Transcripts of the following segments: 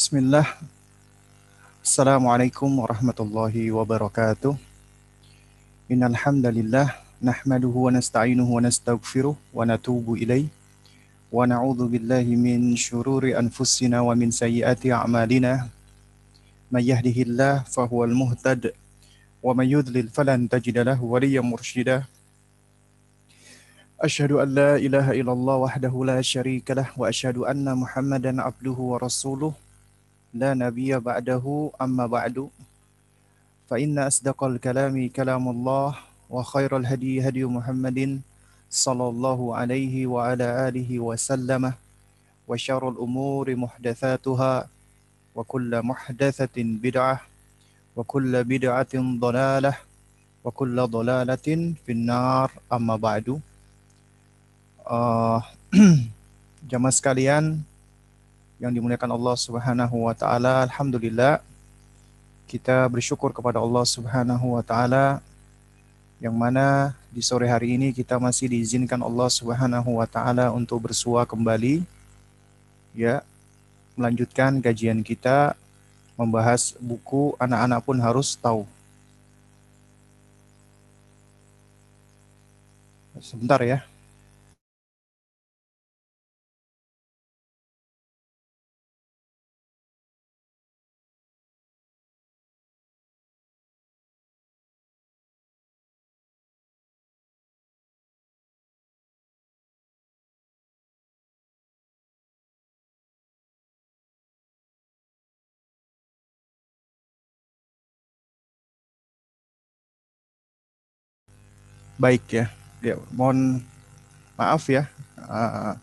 Bismillah. Assalamualaikum warahmatullahi wabarakatuh. Innal hamdalillah nahmaduhu wa nasta'inuhu wa nastaghfiruh wa natubu ilaih wa na'udzu billahi min syururi anfusina wa min sayyiati a'malina. May yahdihillah fahuwal muhtad wa may yudlil falan tajida lahu waliyyan mursyida. Asyhadu an la ilaha illallah wahdahu la syarika lah wa asyhadu anna Muhammadan abduhu wa rasuluh لا نبي بعده أما بعد فإن أصدق الكلام كلام الله وخير الهدي هدي محمد صلى الله عليه وعلى آله وسلم وشر الأمور محدثاتها وكل محدثة بدعة وكل بدعة ضلالة وكل ضلالة في النار أما بعد. uh, sekalian yang dimuliakan Allah Subhanahu wa taala. Alhamdulillah kita bersyukur kepada Allah Subhanahu wa taala yang mana di sore hari ini kita masih diizinkan Allah Subhanahu wa taala untuk bersua kembali ya melanjutkan kajian kita membahas buku anak-anak pun harus tahu. Sebentar ya. Baik ya. Ya, mohon maaf ya. Uh,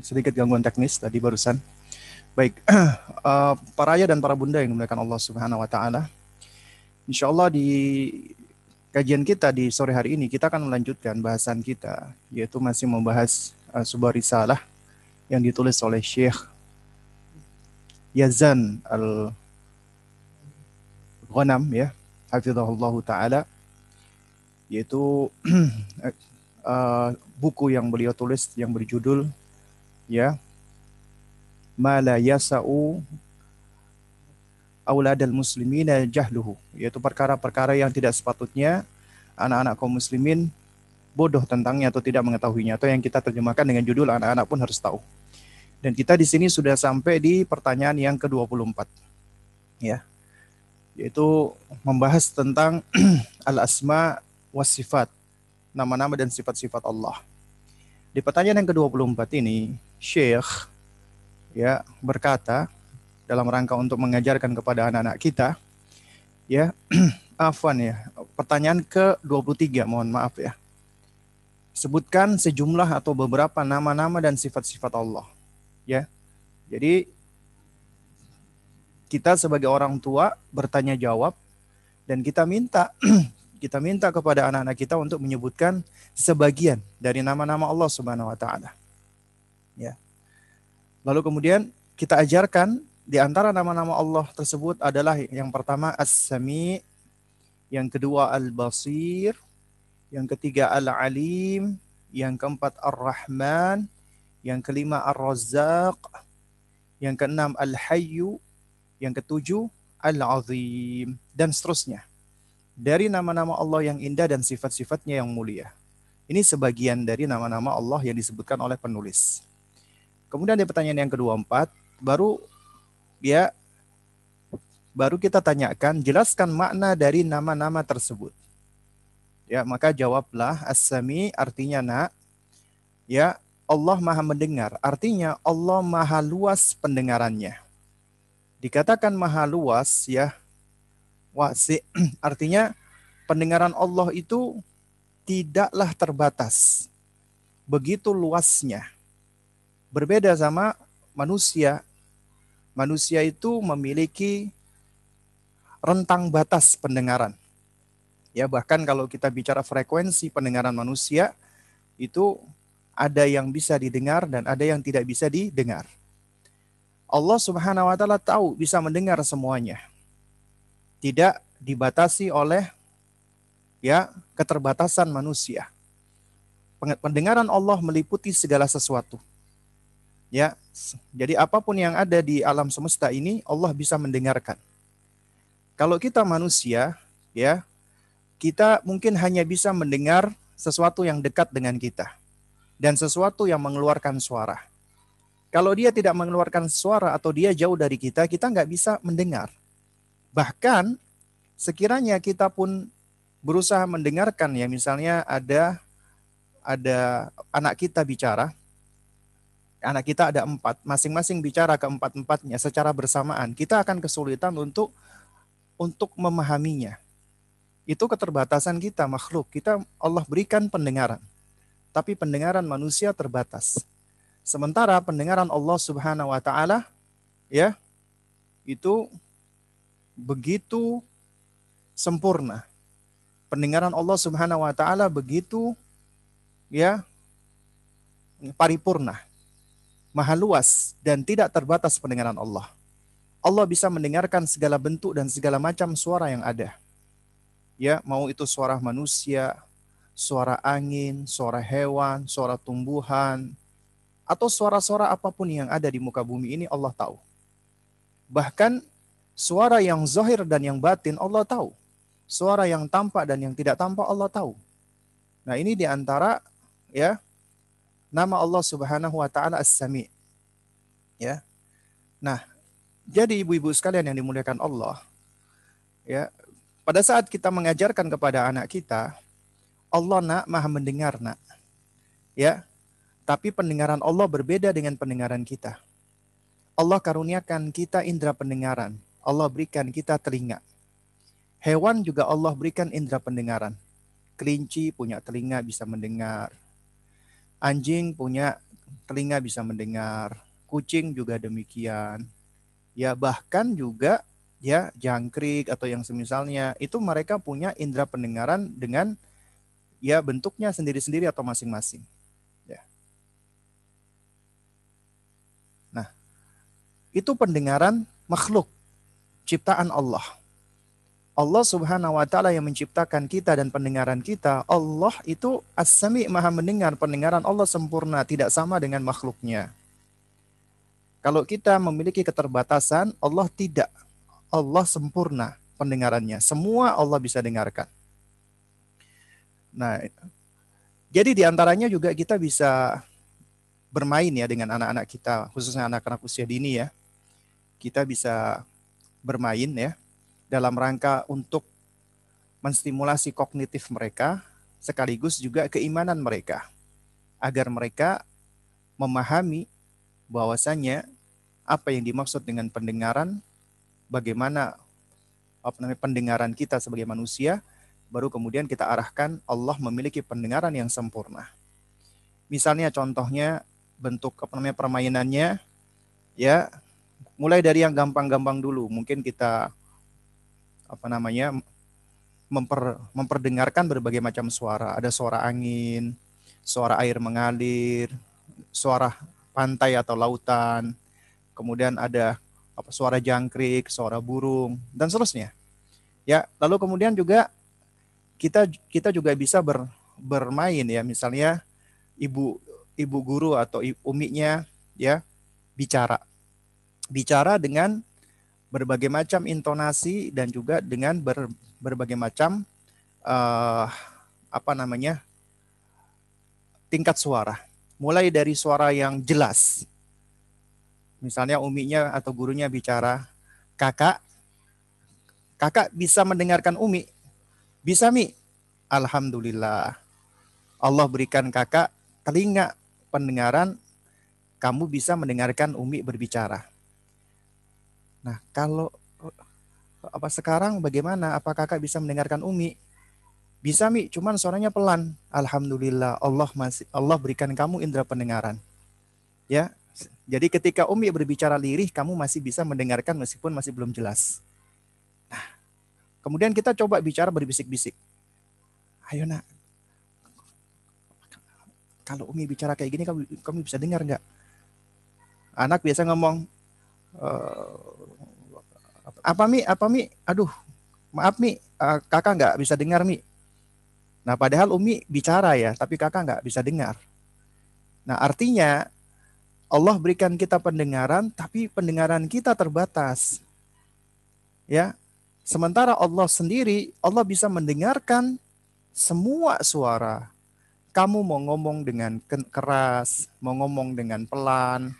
sedikit gangguan teknis tadi barusan. Baik, uh, para ayah dan para bunda yang dimuliakan Allah Subhanahu wa taala. Insya Allah di kajian kita di sore hari ini kita akan melanjutkan bahasan kita yaitu masih membahas uh, sebuah risalah yang ditulis oleh Syekh Yazan Al Ghanam ya hafizahullah taala yaitu uh, buku yang beliau tulis yang berjudul ya Mala yasa'u auladal muslimina jahluhu yaitu perkara-perkara yang tidak sepatutnya anak-anak kaum muslimin bodoh tentangnya atau tidak mengetahuinya atau yang kita terjemahkan dengan judul anak-anak pun harus tahu. Dan kita di sini sudah sampai di pertanyaan yang ke-24. Ya yaitu membahas tentang al-asma was sifat, nama-nama dan sifat-sifat Allah. Di pertanyaan yang ke-24 ini, Syekh ya berkata dalam rangka untuk mengajarkan kepada anak-anak kita ya afwan ya pertanyaan ke-23 mohon maaf ya sebutkan sejumlah atau beberapa nama-nama dan sifat-sifat Allah ya jadi kita sebagai orang tua bertanya jawab dan kita minta kita minta kepada anak-anak kita untuk menyebutkan sebagian dari nama-nama Allah Subhanahu wa taala. Ya. Lalu kemudian kita ajarkan di antara nama-nama Allah tersebut adalah yang pertama As-Sami, yang kedua Al-Basir, yang ketiga Al-Alim, yang keempat Ar-Rahman, yang kelima Ar-Razzaq, yang keenam Al-Hayyu, yang ketujuh, Al-Azim. Dan seterusnya. Dari nama-nama Allah yang indah dan sifat-sifatnya yang mulia. Ini sebagian dari nama-nama Allah yang disebutkan oleh penulis. Kemudian di pertanyaan yang kedua empat, baru ya baru kita tanyakan, jelaskan makna dari nama-nama tersebut. Ya, maka jawablah as-sami artinya nak ya Allah Maha mendengar, artinya Allah Maha luas pendengarannya dikatakan maha luas ya. Wasi artinya pendengaran Allah itu tidaklah terbatas. Begitu luasnya. Berbeda sama manusia. Manusia itu memiliki rentang batas pendengaran. Ya bahkan kalau kita bicara frekuensi pendengaran manusia itu ada yang bisa didengar dan ada yang tidak bisa didengar Allah Subhanahu wa taala tahu bisa mendengar semuanya. Tidak dibatasi oleh ya keterbatasan manusia. Pendengaran Allah meliputi segala sesuatu. Ya, jadi apa pun yang ada di alam semesta ini Allah bisa mendengarkan. Kalau kita manusia, ya, kita mungkin hanya bisa mendengar sesuatu yang dekat dengan kita dan sesuatu yang mengeluarkan suara. Kalau dia tidak mengeluarkan suara atau dia jauh dari kita, kita nggak bisa mendengar. Bahkan sekiranya kita pun berusaha mendengarkan ya, misalnya ada ada anak kita bicara, anak kita ada empat, masing-masing bicara ke empat-empatnya secara bersamaan, kita akan kesulitan untuk untuk memahaminya. Itu keterbatasan kita makhluk. Kita Allah berikan pendengaran. Tapi pendengaran manusia terbatas. Sementara pendengaran Allah Subhanahu wa taala ya itu begitu sempurna. Pendengaran Allah Subhanahu wa taala begitu ya paripurna maha luas dan tidak terbatas pendengaran Allah. Allah bisa mendengarkan segala bentuk dan segala macam suara yang ada. Ya, mau itu suara manusia, suara angin, suara hewan, suara tumbuhan, atau suara-suara apa pun yang ada di muka bumi ini Allah tahu. Bahkan suara yang zahir dan yang batin Allah tahu. Suara yang tampak dan yang tidak tampak Allah tahu. Nah, ini di antara ya nama Allah Subhanahu wa taala As-Sami. Ya. Nah, jadi ibu-ibu sekalian yang dimuliakan Allah, ya, pada saat kita mengajarkan kepada anak kita, Allah nak maha mendengar nak. Ya. Tapi pendengaran Allah berbeda dengan pendengaran kita. Allah karuniakan kita indera pendengaran. Allah berikan kita telinga. Hewan juga Allah berikan indera pendengaran. Kelinci punya telinga bisa mendengar. Anjing punya telinga bisa mendengar, kucing juga demikian. Ya bahkan juga ya jangkrik atau yang semisalnya itu mereka punya indera pendengaran dengan ya bentuknya sendiri-sendiri atau masing-masing. Ya. Nah, itu pendengaran makhluk ciptaan Allah. Allah Subhanahu wa taala yang menciptakan kita dan pendengaran kita, Allah itu As-Sami Maha mendengar, pendengaran Allah sempurna, tidak sama dengan makhluknya. Kalau kita memiliki keterbatasan, Allah tidak. Allah sempurna pendengarannya. Semua Allah bisa dengarkan. Nah, jadi di antaranya juga kita bisa bermain ya dengan anak-anak kita, khususnya anak-anak usia dini ya. Kita bisa bermain ya dalam rangka untuk menstimulasi kognitif mereka sekaligus juga keimanan mereka agar mereka memahami bahwasannya apa yang dimaksud dengan pendengaran bagaimana apa namanya pendengaran kita sebagai manusia baru kemudian kita arahkan Allah memiliki pendengaran yang sempurna. Misalnya contohnya bentuk apa namanya permainannya ya mulai dari yang gampang-gampang dulu. Mungkin kita apa namanya memper, memperdengarkan berbagai macam suara. Ada suara angin, suara air mengalir, suara pantai atau lautan, kemudian ada apa suara jangkrik, suara burung dan seterusnya. Ya, lalu kemudian juga kita kita juga bisa ber, bermain ya, misalnya ibu ibu guru atau uminya ya bicara. Bicara dengan berbagai macam intonasi dan juga dengan ber, berbagai macam uh, apa namanya tingkat suara. Mulai dari suara yang jelas, misalnya uminya atau gurunya bicara, kakak, kakak bisa mendengarkan umi, bisa mi, alhamdulillah. Allah berikan kakak telinga pendengaran, kamu bisa mendengarkan umi berbicara Nah, kalau apa sekarang bagaimana? Apa kakak bisa mendengarkan Umi? Bisa Mi, cuman suaranya pelan. Alhamdulillah Allah masih Allah berikan kamu indera pendengaran. Ya. Jadi ketika Umi berbicara lirih, kamu masih bisa mendengarkan meskipun masih belum jelas. Nah, kemudian kita coba bicara berbisik-bisik. Ayo nak, kalau Umi bicara kayak gini, kamu, kamu bisa dengar nggak? Anak biasa ngomong, uh, apa mi? Apa mi? Aduh maaf mi. Uh, kakak nggak bisa dengar mi. Nah padahal umi bicara ya tapi kakak nggak bisa dengar. Nah artinya Allah berikan kita pendengaran, tapi pendengaran kita terbatas. Ya, sementara Allah sendiri, Allah bisa mendengarkan semua suara. Kamu mau ngomong dengan keras, mau ngomong dengan pelan,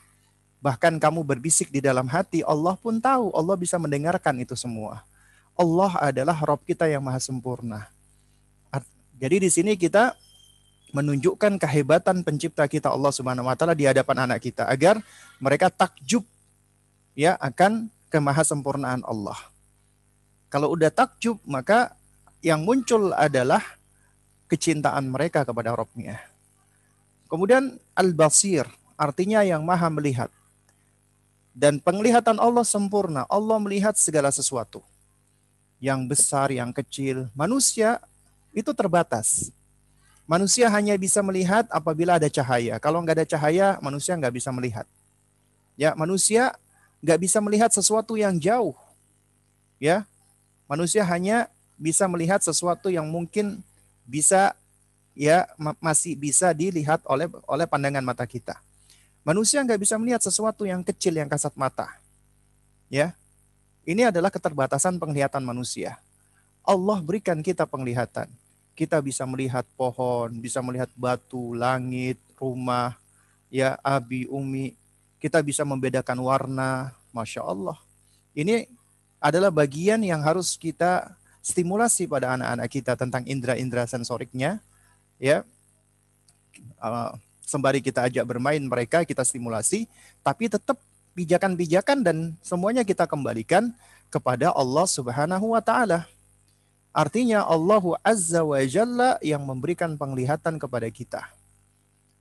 bahkan kamu berbisik di dalam hati, Allah pun tahu, Allah bisa mendengarkan itu semua. Allah adalah Rob kita yang maha sempurna. Jadi di sini kita menunjukkan kehebatan pencipta kita Allah Subhanahu wa taala di hadapan anak kita agar mereka takjub ya akan kemahasempurnaan Allah. Kalau udah takjub maka yang muncul adalah kecintaan mereka kepada Robnya. Kemudian al-basir artinya yang maha melihat. Dan penglihatan Allah sempurna. Allah melihat segala sesuatu. Yang besar, yang kecil. Manusia itu terbatas. Manusia hanya bisa melihat apabila ada cahaya. Kalau nggak ada cahaya, manusia nggak bisa melihat. Ya, manusia nggak bisa melihat sesuatu yang jauh. Ya, manusia hanya bisa melihat sesuatu yang mungkin bisa ya masih bisa dilihat oleh oleh pandangan mata kita. Manusia nggak bisa melihat sesuatu yang kecil yang kasat mata. Ya, ini adalah keterbatasan penglihatan manusia. Allah berikan kita penglihatan kita bisa melihat pohon, bisa melihat batu, langit, rumah, ya abi, umi. Kita bisa membedakan warna, masya Allah. Ini adalah bagian yang harus kita stimulasi pada anak-anak kita tentang indera-indera sensoriknya, ya. Uh, sembari kita ajak bermain mereka, kita stimulasi, tapi tetap pijakan-pijakan dan semuanya kita kembalikan kepada Allah Subhanahu wa taala. Artinya Allah Azza wa Jalla yang memberikan penglihatan kepada kita.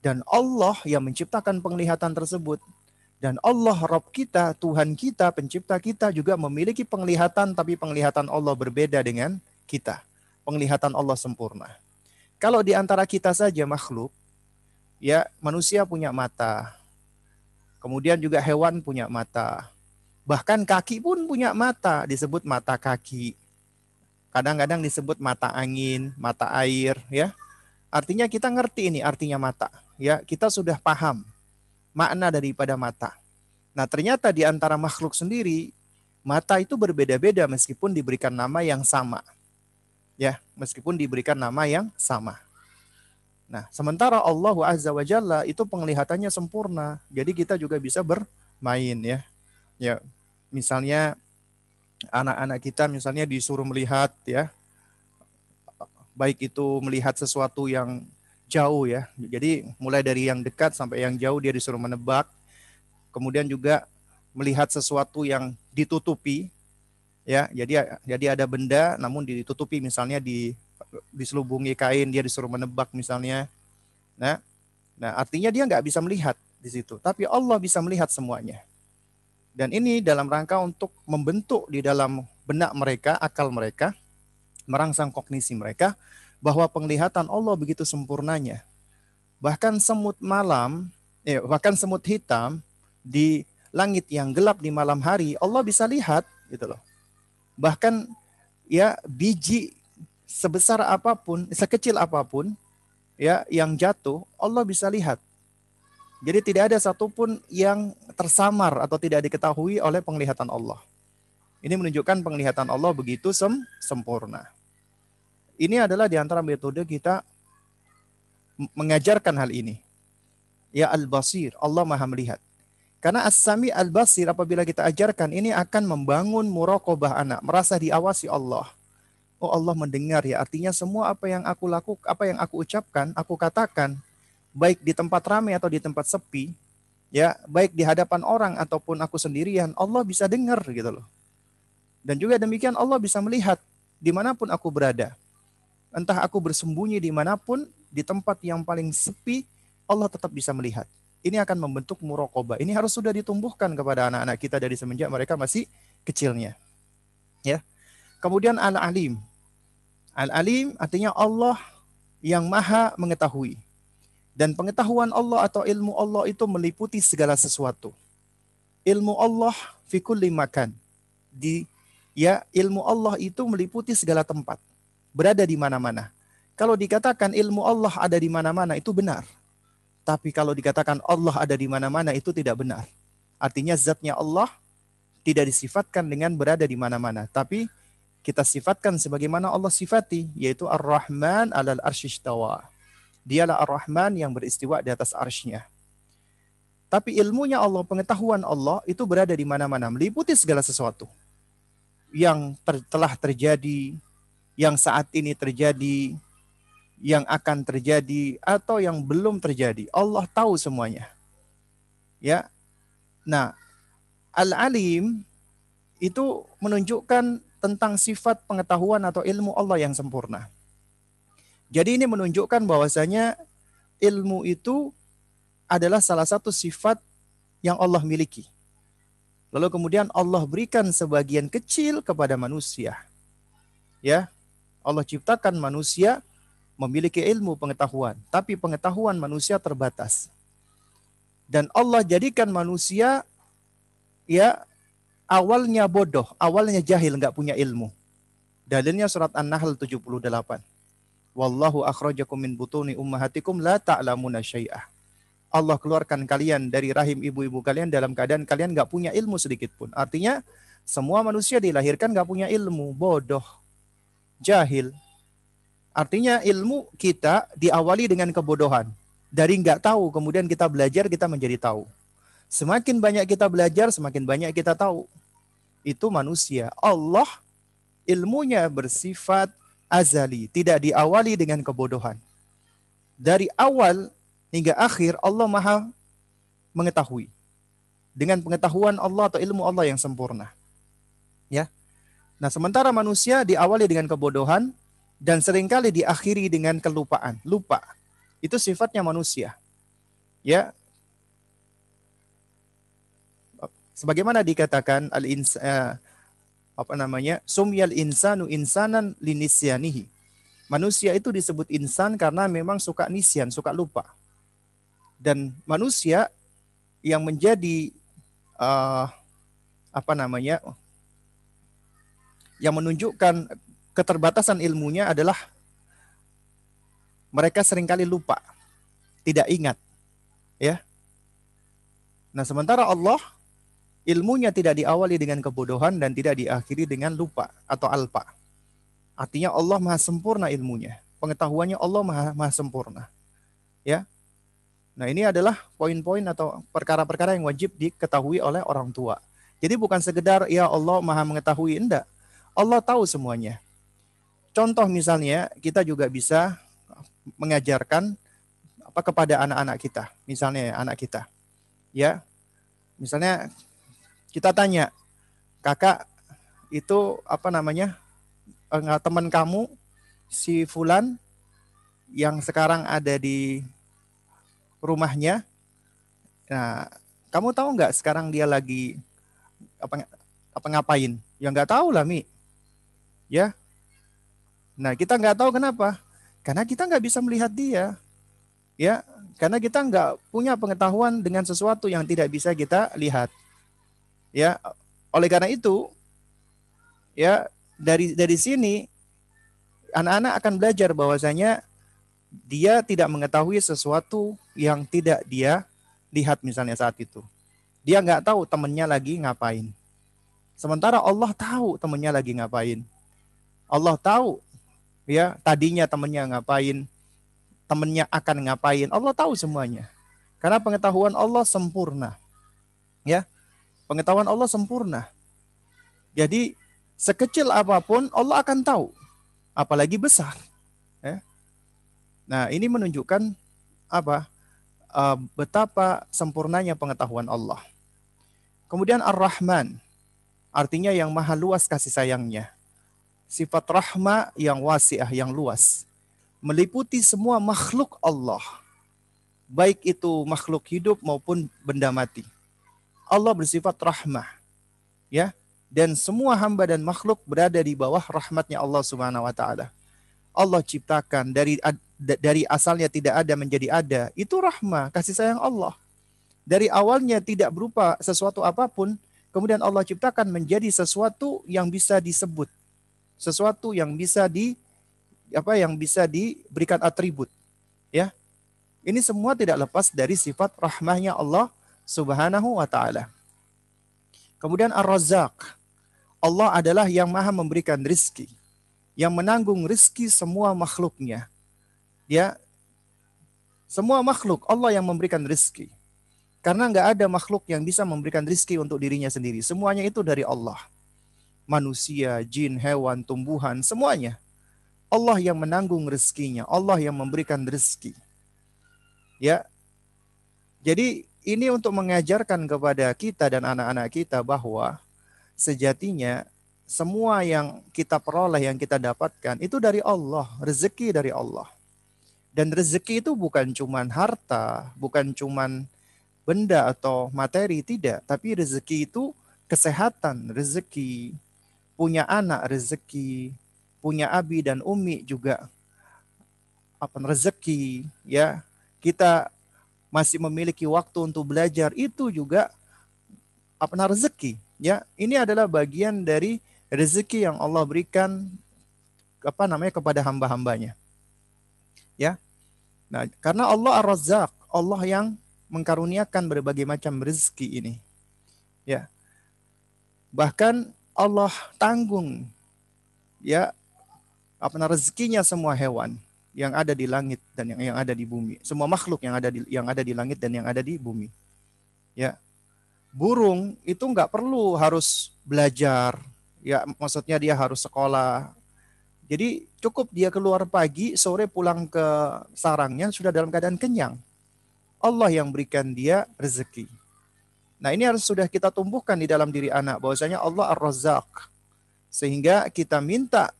Dan Allah yang menciptakan penglihatan tersebut. Dan Allah Rabb kita, Tuhan kita, pencipta kita juga memiliki penglihatan tapi penglihatan Allah berbeda dengan kita. Penglihatan Allah sempurna. Kalau di antara kita saja makhluk, ya manusia punya mata. Kemudian juga hewan punya mata. Bahkan kaki pun punya mata, disebut mata kaki Kadang-kadang disebut mata angin, mata air, ya. Artinya kita ngerti ini artinya mata, ya. Kita sudah paham makna daripada mata. Nah, ternyata di antara makhluk sendiri mata itu berbeda-beda meskipun diberikan nama yang sama. Ya, meskipun diberikan nama yang sama. Nah, sementara Allah Azza wa Jalla itu penglihatannya sempurna. Jadi kita juga bisa bermain ya. Ya, misalnya anak-anak kita misalnya disuruh melihat ya baik itu melihat sesuatu yang jauh ya. Jadi mulai dari yang dekat sampai yang jauh dia disuruh menebak. Kemudian juga melihat sesuatu yang ditutupi ya. Jadi jadi ada benda namun ditutupi misalnya di diselubungi kain dia disuruh menebak misalnya. Nah, nah artinya dia nggak bisa melihat di situ, tapi Allah bisa melihat semuanya. Dan ini dalam rangka untuk membentuk di dalam benak mereka, akal mereka, merangsang kognisi mereka, bahwa penglihatan Allah begitu sempurnanya. Bahkan semut malam, eh, bahkan semut hitam di langit yang gelap di malam hari, Allah bisa lihat gitu loh. Bahkan ya biji sebesar apa pun, sekecil apa pun ya yang jatuh, Allah bisa lihat. Jadi tidak ada satupun yang tersamar atau tidak diketahui oleh penglihatan Allah. Ini menunjukkan penglihatan Allah begitu sem sempurna. Ini adalah di antara metode kita mengajarkan hal ini. Ya al-basir, Allah maha melihat. Karena as-sami al-basir apabila kita ajarkan ini akan membangun muraqabah anak, merasa diawasi Allah. Oh Allah mendengar ya, artinya semua apa yang aku lakukan, apa yang aku ucapkan, aku katakan, baik di tempat ramai atau di tempat sepi, ya, baik di hadapan orang ataupun aku sendirian, Allah bisa dengar gitu loh. Dan juga demikian Allah bisa melihat di mana pun aku berada. Entah aku bersembunyi di mana pun, di tempat yang paling sepi, Allah tetap bisa melihat. Ini akan membentuk murokoba. Ini harus sudah ditumbuhkan kepada anak-anak kita dari semenjak mereka masih kecilnya. Ya. Kemudian al-alim. Al-alim artinya Allah yang maha mengetahui. Dan pengetahuan Allah atau ilmu Allah itu meliputi segala sesuatu. Ilmu Allah fi kulli makan. Di ya ilmu Allah itu meliputi segala tempat. Berada di mana-mana. Kalau dikatakan ilmu Allah ada di mana-mana itu benar. Tapi kalau dikatakan Allah ada di mana-mana itu tidak benar. Artinya zatnya Allah tidak disifatkan dengan berada di mana-mana, tapi kita sifatkan sebagaimana Allah sifati, yaitu Ar-Rahman alal arsyistawa. Dialah Ar-Rahman yang beristiwa di atas arsy-Nya. Tapi ilmunya Allah, pengetahuan Allah itu berada di mana-mana, meliputi segala sesuatu. Yang ter telah terjadi, yang saat ini terjadi, yang akan terjadi atau yang belum terjadi. Allah tahu semuanya. Ya. Nah, Al-Alim itu menunjukkan tentang sifat pengetahuan atau ilmu Allah yang sempurna. Jadi ini menunjukkan bahwasanya ilmu itu adalah salah satu sifat yang Allah miliki. Lalu kemudian Allah berikan sebagian kecil kepada manusia. Ya, Allah ciptakan manusia memiliki ilmu pengetahuan, tapi pengetahuan manusia terbatas. Dan Allah jadikan manusia ya awalnya bodoh, awalnya jahil, nggak punya ilmu. Dalilnya surat An-Nahl 78. Wallahu akhrajakum min butuni ummahatikum la ta'lamuna syai'ah. Allah keluarkan kalian dari rahim ibu-ibu kalian dalam keadaan kalian nggak punya ilmu sedikit pun. Artinya semua manusia dilahirkan nggak punya ilmu, bodoh, jahil. Artinya ilmu kita diawali dengan kebodohan. Dari nggak tahu, kemudian kita belajar, kita menjadi tahu. Semakin banyak kita belajar, semakin banyak kita tahu. Itu manusia. Allah ilmunya bersifat azali, tidak diawali dengan kebodohan. Dari awal hingga akhir Allah Maha mengetahui. Dengan pengetahuan Allah atau ilmu Allah yang sempurna. Ya. Nah, sementara manusia diawali dengan kebodohan dan sering kali diakhiri dengan kelupaan, lupa. Itu sifatnya manusia. Ya. Sebagaimana dikatakan al insa apa namanya? Sumyal insanu insanan linisyanihi manusia itu disebut insan karena memang suka nisyan suka lupa. Dan manusia yang menjadi uh, apa namanya? Yang menunjukkan keterbatasan ilmunya adalah mereka sering kali lupa tidak ingat ya. Nah sementara Allah ilmunya tidak diawali dengan kebodohan dan tidak diakhiri dengan lupa atau alpa. Artinya Allah maha sempurna ilmunya. Pengetahuannya Allah maha, maha sempurna. Ya. Nah ini adalah poin-poin atau perkara-perkara yang wajib diketahui oleh orang tua. Jadi bukan sekedar ya Allah maha mengetahui, enggak. Allah tahu semuanya. Contoh misalnya kita juga bisa mengajarkan apa kepada anak-anak kita, misalnya anak kita. Ya. Misalnya kita tanya, kakak itu apa namanya enggak teman kamu si Fulan yang sekarang ada di rumahnya. Nah, kamu tahu nggak sekarang dia lagi apa apa ngapain? Ya nggak tahu lah Mi. Ya. Nah kita nggak tahu kenapa? Karena kita nggak bisa melihat dia. Ya, karena kita nggak punya pengetahuan dengan sesuatu yang tidak bisa kita lihat. Ya, oleh karena itu ya dari dari sini anak-anak akan belajar bahwasanya dia tidak mengetahui sesuatu yang tidak dia lihat misalnya saat itu. Dia nggak tahu temannya lagi ngapain. Sementara Allah tahu temannya lagi ngapain. Allah tahu ya tadinya temannya ngapain, temannya akan ngapain. Allah tahu semuanya. Karena pengetahuan Allah sempurna. Ya. Pengetahuan Allah sempurna. Jadi sekecil apa pun Allah akan tahu, apalagi besar. Ya. Nah ini menunjukkan apa? Uh, betapa sempurnanya pengetahuan Allah. Kemudian Ar-Rahman, artinya yang maha luas kasih sayangnya. Sifat rahma yang wasiah, yang luas. Meliputi semua makhluk Allah. Baik itu makhluk hidup maupun benda mati. Allah bersifat rahmah. Ya, dan semua hamba dan makhluk berada di bawah rahmatnya Allah Subhanahu wa taala. Allah ciptakan dari dari asalnya tidak ada menjadi ada. Itu rahmah, kasih sayang Allah. Dari awalnya tidak berupa sesuatu apa pun, kemudian Allah ciptakan menjadi sesuatu yang bisa disebut. Sesuatu yang bisa di apa yang bisa diberikan atribut. Ya. Ini semua tidak lepas dari sifat rahmahnya Allah Subhanahu wa taala. Kemudian Ar-Razzaq. Allah adalah yang maha memberikan rizki. Yang menanggung rizki semua makhluknya. Ya, semua makhluk Allah yang memberikan rizki. Karena nggak ada makhluk yang bisa memberikan rizki untuk dirinya sendiri. Semuanya itu dari Allah. Manusia, jin, hewan, tumbuhan, semuanya. Allah yang menanggung rezekinya. Allah yang memberikan rezeki. Ya. Jadi ini untuk mengajarkan kepada kita dan anak-anak kita bahwa sejatinya semua yang kita peroleh, yang kita dapatkan itu dari Allah, rezeki dari Allah. Dan rezeki itu bukan cuman harta, bukan cuman benda atau materi, tidak. Tapi rezeki itu kesehatan, rezeki, punya anak rezeki, punya abi dan umi juga apa rezeki, ya kita masih memiliki waktu untuk belajar itu juga apa rezeki ya. Ini adalah bagian dari rezeki yang Allah berikan apa namanya kepada hamba-hambanya ya. Nah karena Allah ar-razzaq Allah yang mengkaruniakan berbagai macam rezeki ini ya. Bahkan Allah tanggung ya apa rezekinya semua hewan yang ada di langit dan yang, yang ada di bumi. Semua makhluk yang ada di yang ada di langit dan yang ada di bumi. Ya. Burung itu nggak perlu harus belajar. Ya, maksudnya dia harus sekolah. Jadi cukup dia keluar pagi, sore pulang ke sarangnya sudah dalam keadaan kenyang. Allah yang berikan dia rezeki. Nah, ini harus sudah kita tumbuhkan di dalam diri anak bahwasanya Allah Ar-Razzaq. Sehingga kita minta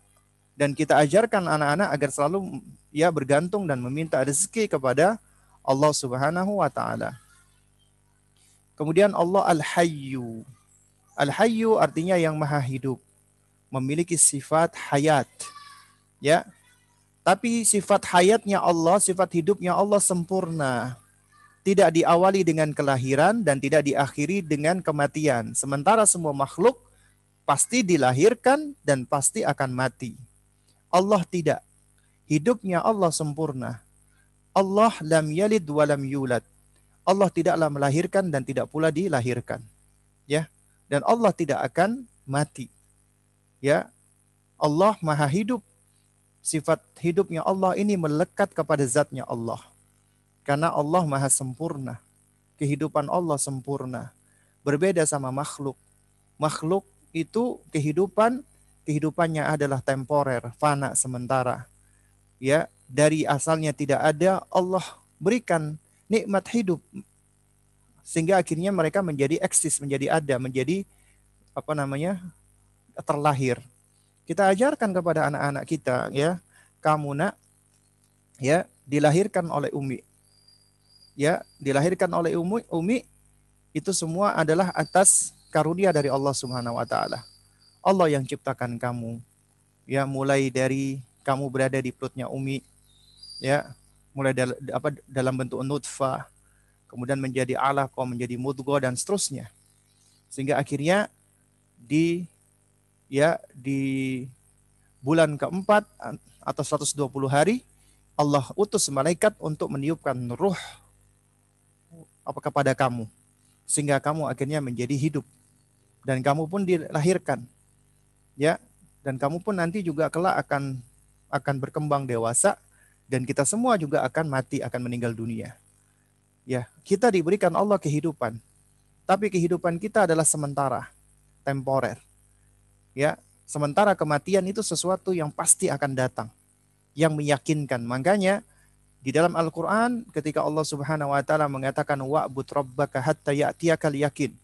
dan kita ajarkan anak-anak agar selalu ya bergantung dan meminta rezeki kepada Allah Subhanahu wa taala. Kemudian Allah Al-Hayyu. Al-Hayyu artinya yang maha hidup, memiliki sifat hayat. Ya. Tapi sifat hayatnya Allah, sifat hidupnya Allah sempurna. Tidak diawali dengan kelahiran dan tidak diakhiri dengan kematian. Sementara semua makhluk pasti dilahirkan dan pasti akan mati. Allah tidak. Hidupnya Allah sempurna. Allah lam yalid wa lam yulad. Allah tidaklah melahirkan dan tidak pula dilahirkan. Ya. Dan Allah tidak akan mati. Ya. Allah Maha hidup. Sifat hidupnya Allah ini melekat kepada zatnya Allah. Karena Allah Maha sempurna. Kehidupan Allah sempurna. Berbeda sama makhluk. Makhluk itu kehidupan kehidupannya adalah temporer, fana sementara. Ya, dari asalnya tidak ada, Allah berikan nikmat hidup sehingga akhirnya mereka menjadi eksis, menjadi ada, menjadi apa namanya? terlahir. Kita ajarkan kepada anak-anak kita ya, kamu nak ya dilahirkan oleh Umi. Ya, dilahirkan oleh Umi, Umi itu semua adalah atas karunia dari Allah Subhanahu wa taala. Allah yang ciptakan kamu. Ya, mulai dari kamu berada di perutnya Umi, ya, mulai dal apa dalam bentuk nutfah, kemudian menjadi alaqah, menjadi mudghah dan seterusnya. Sehingga akhirnya di ya di bulan keempat atau 120 hari Allah utus malaikat untuk meniupkan ruh apa kepada kamu sehingga kamu akhirnya menjadi hidup dan kamu pun dilahirkan ya dan kamu pun nanti juga kelak akan akan berkembang dewasa dan kita semua juga akan mati akan meninggal dunia. Ya kita diberikan Allah kehidupan. Tapi kehidupan kita adalah sementara temporer. Ya sementara kematian itu sesuatu yang pasti akan datang yang meyakinkan. Makanya di dalam Al-Quran ketika Allah subhanahu wa ta'ala mengatakan wa'bud rabbaka hatta ya'tiyakal yakin.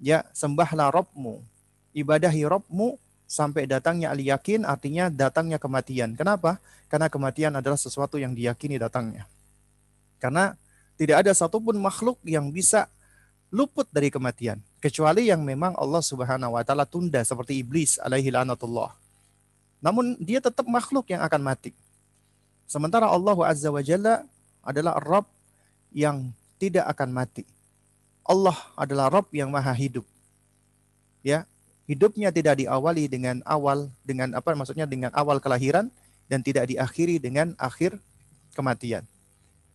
Ya, sembahlah Rabbmu, ibadahi Rabbmu sampai datangnya al yakin artinya datangnya kematian. Kenapa? Karena kematian adalah sesuatu yang diyakini datangnya. Karena tidak ada satupun makhluk yang bisa luput dari kematian kecuali yang memang Allah Subhanahu wa taala tunda seperti iblis alaihi lanatullah. Namun dia tetap makhluk yang akan mati. Sementara Allah Azza wa Jalla adalah Rabb yang tidak akan mati. Allah adalah Rabb yang maha hidup. Ya, hidupnya tidak diawali dengan awal dengan apa maksudnya dengan awal kelahiran dan tidak diakhiri dengan akhir kematian.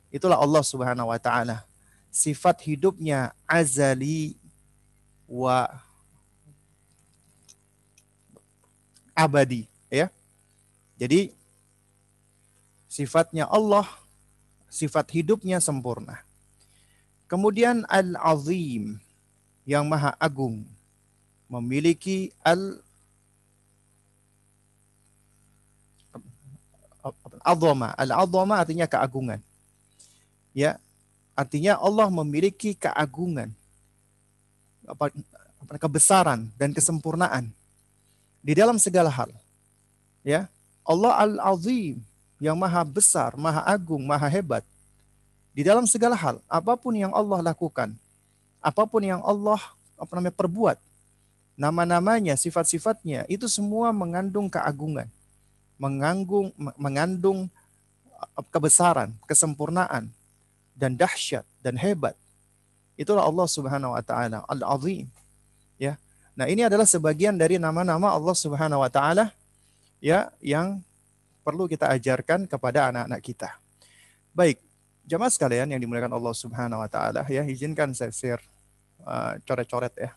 Itulah Allah Subhanahu wa taala. Sifat hidupnya azali wa abadi, ya. Jadi sifatnya Allah, sifat hidupnya sempurna. Kemudian Al-Azim yang maha agung memiliki al azama. Al-azama artinya keagungan. Ya, artinya Allah memiliki keagungan, apa, kebesaran dan kesempurnaan di dalam segala hal. Ya, Allah Al-Azim yang maha besar, maha agung, maha hebat di dalam segala hal. Apa pun yang Allah lakukan, apa pun yang Allah apa namanya perbuat, nama-namanya, sifat-sifatnya itu semua mengandung keagungan, mengandung mengandung kebesaran, kesempurnaan, dan dahsyat dan hebat. Itulah Allah Subhanahu wa taala, Al-Azim. Ya. Nah, ini adalah sebagian dari nama-nama Allah Subhanahu wa taala ya yang perlu kita ajarkan kepada anak-anak kita. Baik, jamaah sekalian yang dimuliakan Allah Subhanahu wa taala ya, izinkan saya share uh, coret-coret ya.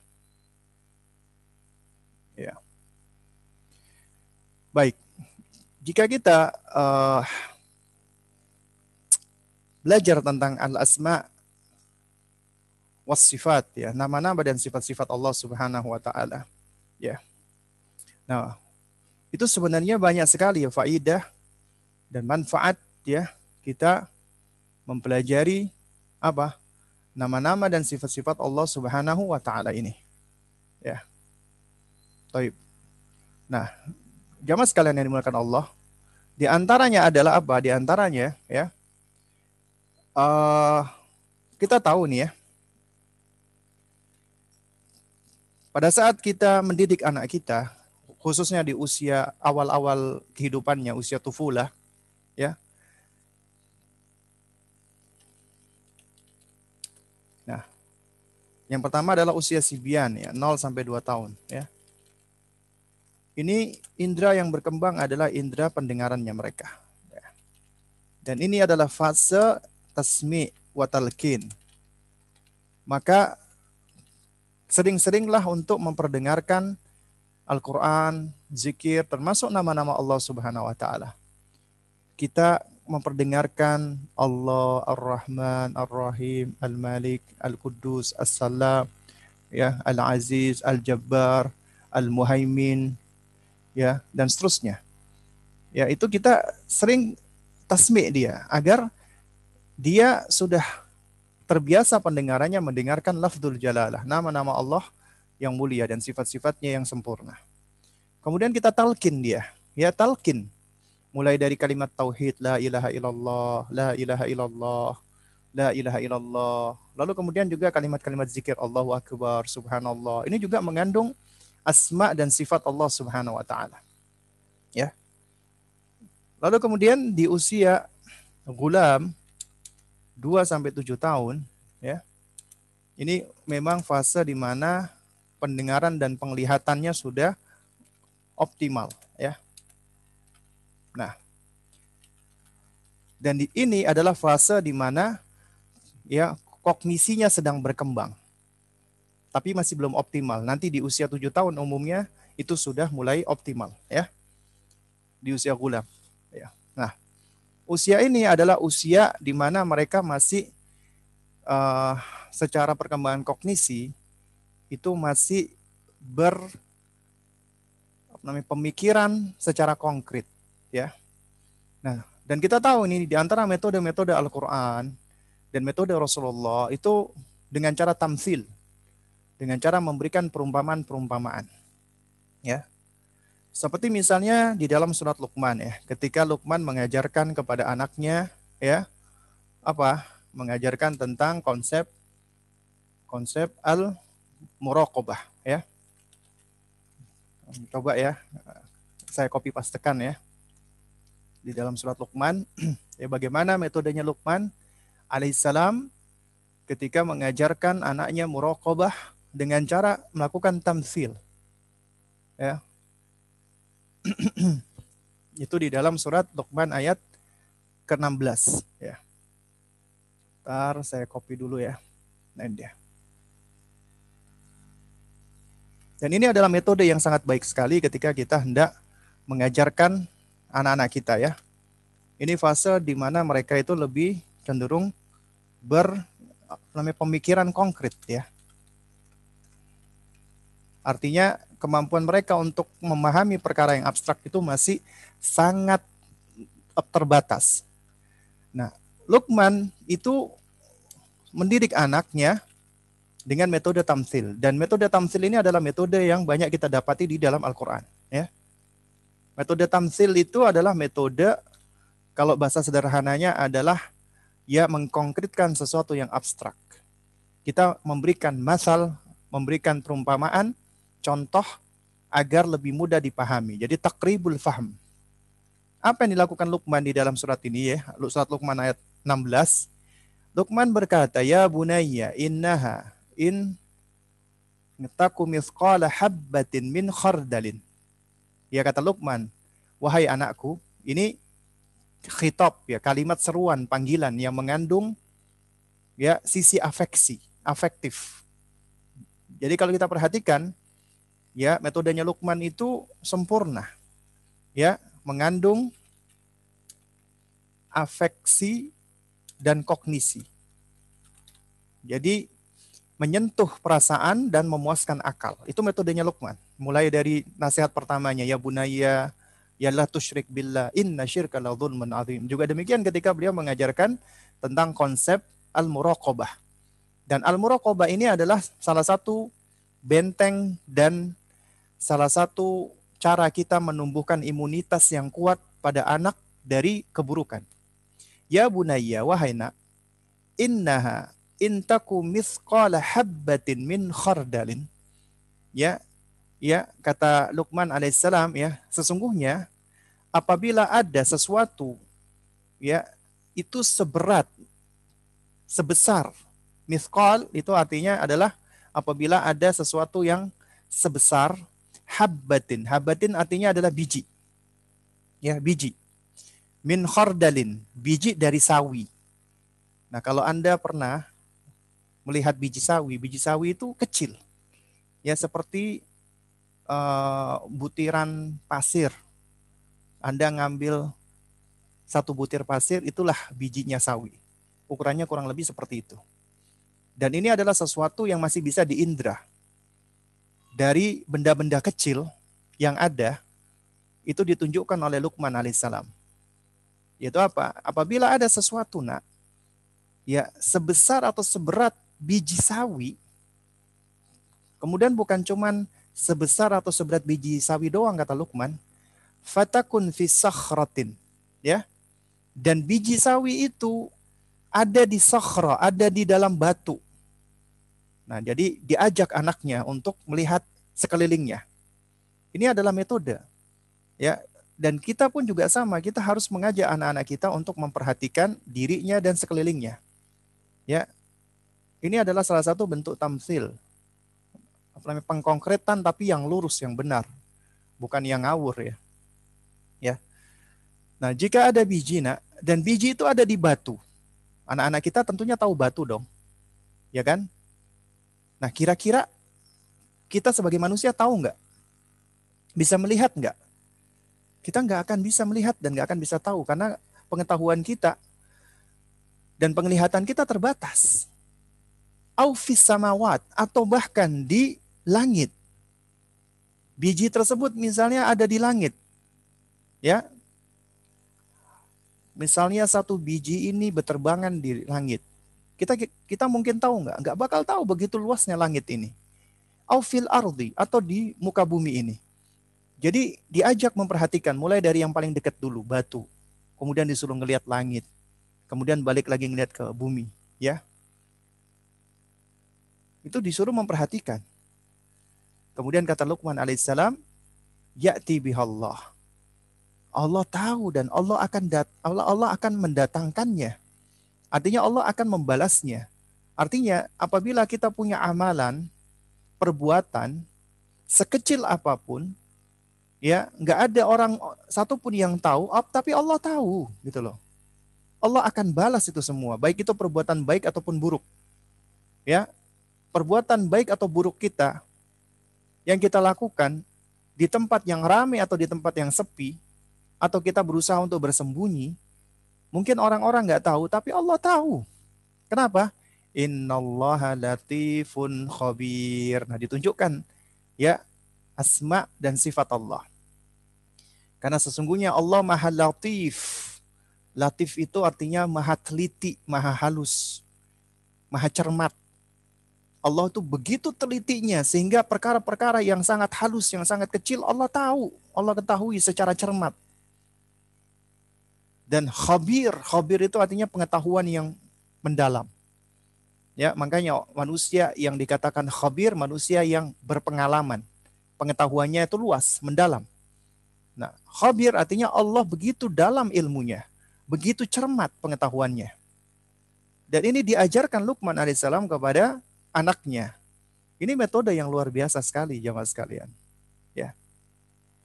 Ya. Baik. Jika kita uh, belajar tentang al-asma was sifat ya, nama-nama dan sifat-sifat Allah Subhanahu wa taala. Ya. Nah, itu sebenarnya banyak sekali ya faidah dan manfaat ya kita mempelajari apa? nama-nama dan sifat-sifat Allah Subhanahu wa taala ini. Baik. Nah, jamaah sekalian yang dimuliakan Allah, di antaranya adalah apa? Di antaranya ya, uh, kita tahu nih ya, pada saat kita mendidik anak kita, khususnya di usia awal-awal kehidupannya, usia tufulah, ya. Nah, yang pertama adalah usia sibian ya, 0 sampai 2 tahun ya. Ini indera yang berkembang adalah indera pendengarannya mereka. Ya. Dan ini adalah fase tasmi wa talqin. Maka sering-seringlah untuk memperdengarkan Al-Quran, zikir, termasuk nama-nama Allah Subhanahu wa Ta'ala. Kita memperdengarkan Allah Ar-Rahman, Ar-Rahim, Al-Malik, Al-Quddus, As-Salam, ya, Al-Aziz, Al-Jabbar, Al-Muhaimin, ya, dan seterusnya. Ya, itu kita sering tasmi dia agar dia sudah terbiasa pendengarannya mendengarkan lafzul jalalah, nama-nama Allah yang mulia dan sifat-sifatnya yang sempurna. Kemudian kita talkin dia, ya talkin. Mulai dari kalimat tauhid la ilaha illallah, la ilaha illallah, la ilaha illallah. Lalu kemudian juga kalimat-kalimat zikir Allahu akbar, subhanallah. Ini juga mengandung asma dan sifat Allah Subhanahu wa taala. Ya. Lalu kemudian di usia gulam 2 sampai 7 tahun ya. Ini memang fase di mana pendengaran dan penglihatannya sudah optimal ya. Nah, dan di, ini adalah fase di mana ya kognisinya sedang berkembang. Tapi masih belum optimal. Nanti di usia 7 tahun umumnya itu sudah mulai optimal ya. Di usia gulam ya. Nah, usia ini adalah usia di mana mereka masih uh, secara perkembangan kognisi itu masih ber namanya pemikiran secara konkret ya. Nah, dan kita tahu ini di antara metode-metode Al-Qur'an dan metode Rasulullah itu dengan cara tamsil, dengan cara memberikan perumpamaan-perumpamaan. Ya. Seperti misalnya di dalam surat Luqman ya, ketika Luqman mengajarkan kepada anaknya ya apa? Mengajarkan tentang konsep konsep al muraqabah ya. Coba ya saya copy pastekan ya. Di dalam surat Luqman ya bagaimana metodenya Luqman alaihissalam ketika mengajarkan anaknya muraqabah dengan cara melakukan tamsil. Ya, itu di dalam surat Luqman ayat ke-16 ya. Ntar saya copy dulu ya. Nah dia. Dan ini adalah metode yang sangat baik sekali ketika kita hendak mengajarkan anak-anak kita ya. Ini fase di mana mereka itu lebih cenderung ber namanya pemikiran konkret ya. Artinya kemampuan mereka untuk memahami perkara yang abstrak itu masih sangat terbatas. Nah, Lukman itu mendidik anaknya dengan metode tamsil dan metode tamsil ini adalah metode yang banyak kita dapati di dalam Al-Qur'an ya. Metode tamsil itu adalah metode kalau bahasa sederhananya adalah ya mengkonkretkan sesuatu yang abstrak. Kita memberikan masal, memberikan perumpamaan, contoh agar lebih mudah dipahami. Jadi takribul faham. Apa yang dilakukan Luqman di dalam surat ini ya? Surat Luqman ayat 16. Luqman berkata, "Ya bunayya, innaha in taku habbatin min khardalin." Ya kata Luqman, "Wahai anakku, ini khitab ya, kalimat seruan, panggilan yang mengandung ya sisi afeksi, afektif. Jadi kalau kita perhatikan ya metodenya Luqman itu sempurna. Ya, mengandung afeksi dan kognisi. Jadi menyentuh perasaan dan memuaskan akal. Itu metodenya Luqman. Mulai dari nasihat pertamanya, ya bunaya, ya la tusyrik billah, inna syirka la zulmun azim. Juga demikian ketika beliau mengajarkan tentang konsep al-muraqabah. Dan al-muraqabah ini adalah salah satu benteng dan salah satu cara kita menumbuhkan imunitas yang kuat pada anak dari keburukan. Ya bunayya wahai nak, innaha intaku mithqala habbatin min khardalin. Ya, ya kata Luqman alaihissalam ya, sesungguhnya apabila ada sesuatu ya itu seberat sebesar mithqal itu artinya adalah apabila ada sesuatu yang sebesar habbatin. Habbatin artinya adalah biji. Ya, biji min khordalin, biji dari sawi. Nah, kalau Anda pernah melihat biji sawi, biji sawi itu kecil. Ya, seperti uh, butiran pasir. Anda ngambil satu butir pasir, itulah bijinya sawi. Ukurannya kurang lebih seperti itu. Dan ini adalah sesuatu yang masih bisa diindra. Dari benda-benda kecil yang ada, itu ditunjukkan oleh Luqman alaihissalam yaitu apa? Apabila ada sesuatu nak, ya sebesar atau seberat biji sawi, kemudian bukan cuman sebesar atau seberat biji sawi doang kata Lukman, fatakun fi sakhratin, ya. Dan biji sawi itu ada di sakhra, ada di dalam batu. Nah, jadi diajak anaknya untuk melihat sekelilingnya. Ini adalah metode. Ya, dan kita pun juga sama, kita harus mengajak anak-anak kita untuk memperhatikan dirinya dan sekelilingnya. Ya. Ini adalah salah satu bentuk tamsil. Pengkonkretan tapi yang lurus, yang benar. Bukan yang ngawur ya. Ya. Nah, jika ada biji nak, dan biji itu ada di batu. Anak-anak kita tentunya tahu batu dong. Ya kan? Nah, kira-kira kita sebagai manusia tahu nggak? Bisa melihat nggak kita nggak akan bisa melihat dan nggak akan bisa tahu karena pengetahuan kita dan penglihatan kita terbatas. Aufis samawat atau bahkan di langit. Biji tersebut misalnya ada di langit. Ya. Misalnya satu biji ini berterbangan di langit. Kita kita mungkin tahu nggak? Nggak bakal tahu begitu luasnya langit ini. Aufil ardi atau di muka bumi ini. Jadi diajak memperhatikan mulai dari yang paling dekat dulu, batu. Kemudian disuruh ngelihat langit. Kemudian balik lagi ngelihat ke bumi, ya. Itu disuruh memperhatikan. Kemudian kata Luqman alaihissalam, ya'ti bihallah. Allah tahu dan Allah akan dat Allah Allah akan mendatangkannya. Artinya Allah akan membalasnya. Artinya apabila kita punya amalan, perbuatan sekecil apa pun, ya nggak ada orang satupun yang tahu tapi Allah tahu gitu loh Allah akan balas itu semua, baik itu perbuatan baik ataupun buruk. Ya, perbuatan baik atau buruk kita yang kita lakukan di tempat yang ramai atau di tempat yang sepi, atau kita berusaha untuk bersembunyi, mungkin orang-orang nggak tahu, tapi Allah tahu. Kenapa? Innallaha latifun khabir. Nah, ditunjukkan ya asma dan sifat Allah. Karena sesungguhnya Allah Maha Latif. Latif itu artinya maha teliti, maha halus, maha cermat. Allah itu begitu telitinya sehingga perkara-perkara yang sangat halus, yang sangat kecil Allah tahu. Allah ketahui secara cermat. Dan khabir, khabir itu artinya pengetahuan yang mendalam. Ya, makanya manusia yang dikatakan khabir, manusia yang berpengalaman. Pengetahuannya itu luas, mendalam. Nah, khabir artinya Allah begitu dalam ilmunya, begitu cermat pengetahuannya. Dan ini diajarkan Luqman alaihissalam kepada anaknya. Ini metode yang luar biasa sekali, jamaah sekalian. Ya.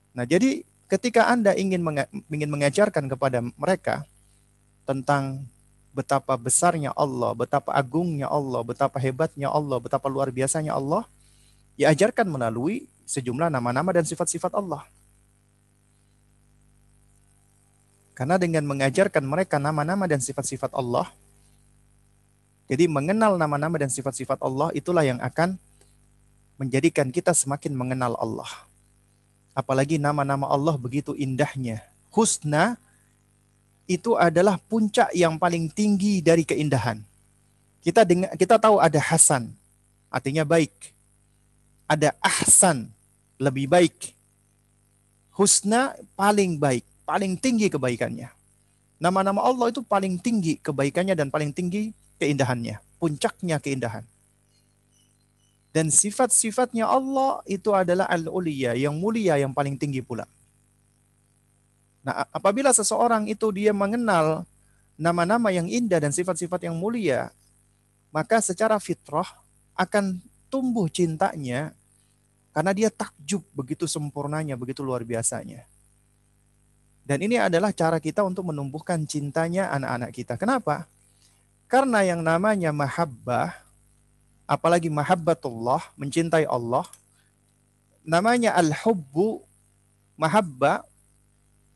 Nah, jadi ketika Anda ingin ingin mengajarkan kepada mereka tentang betapa besarnya Allah, betapa agungnya Allah, betapa hebatnya Allah, betapa luar biasanya Allah, diajarkan melalui sejumlah nama-nama dan sifat-sifat Allah. Karena dengan mengajarkan mereka nama-nama dan sifat-sifat Allah, jadi mengenal nama-nama dan sifat-sifat Allah itulah yang akan menjadikan kita semakin mengenal Allah. Apalagi nama-nama Allah begitu indahnya. Husna itu adalah puncak yang paling tinggi dari keindahan. Kita dengar, kita tahu ada hasan, artinya baik. Ada ahsan, lebih baik. Husna paling baik, paling tinggi kebaikannya. Nama-nama Allah itu paling tinggi kebaikannya dan paling tinggi keindahannya, puncaknya keindahan. Dan sifat-sifatnya Allah itu adalah al-uliya, yang mulia, yang paling tinggi pula. Nah, apabila seseorang itu dia mengenal nama-nama yang indah dan sifat-sifat yang mulia, maka secara fitrah akan tumbuh cintanya karena dia takjub begitu sempurnanya, begitu luar biasanya. Dan ini adalah cara kita untuk menumbuhkan cintanya anak-anak kita. Kenapa? Karena yang namanya mahabbah, apalagi mahabbatullah, mencintai Allah, namanya al-hubbu, mahabbah,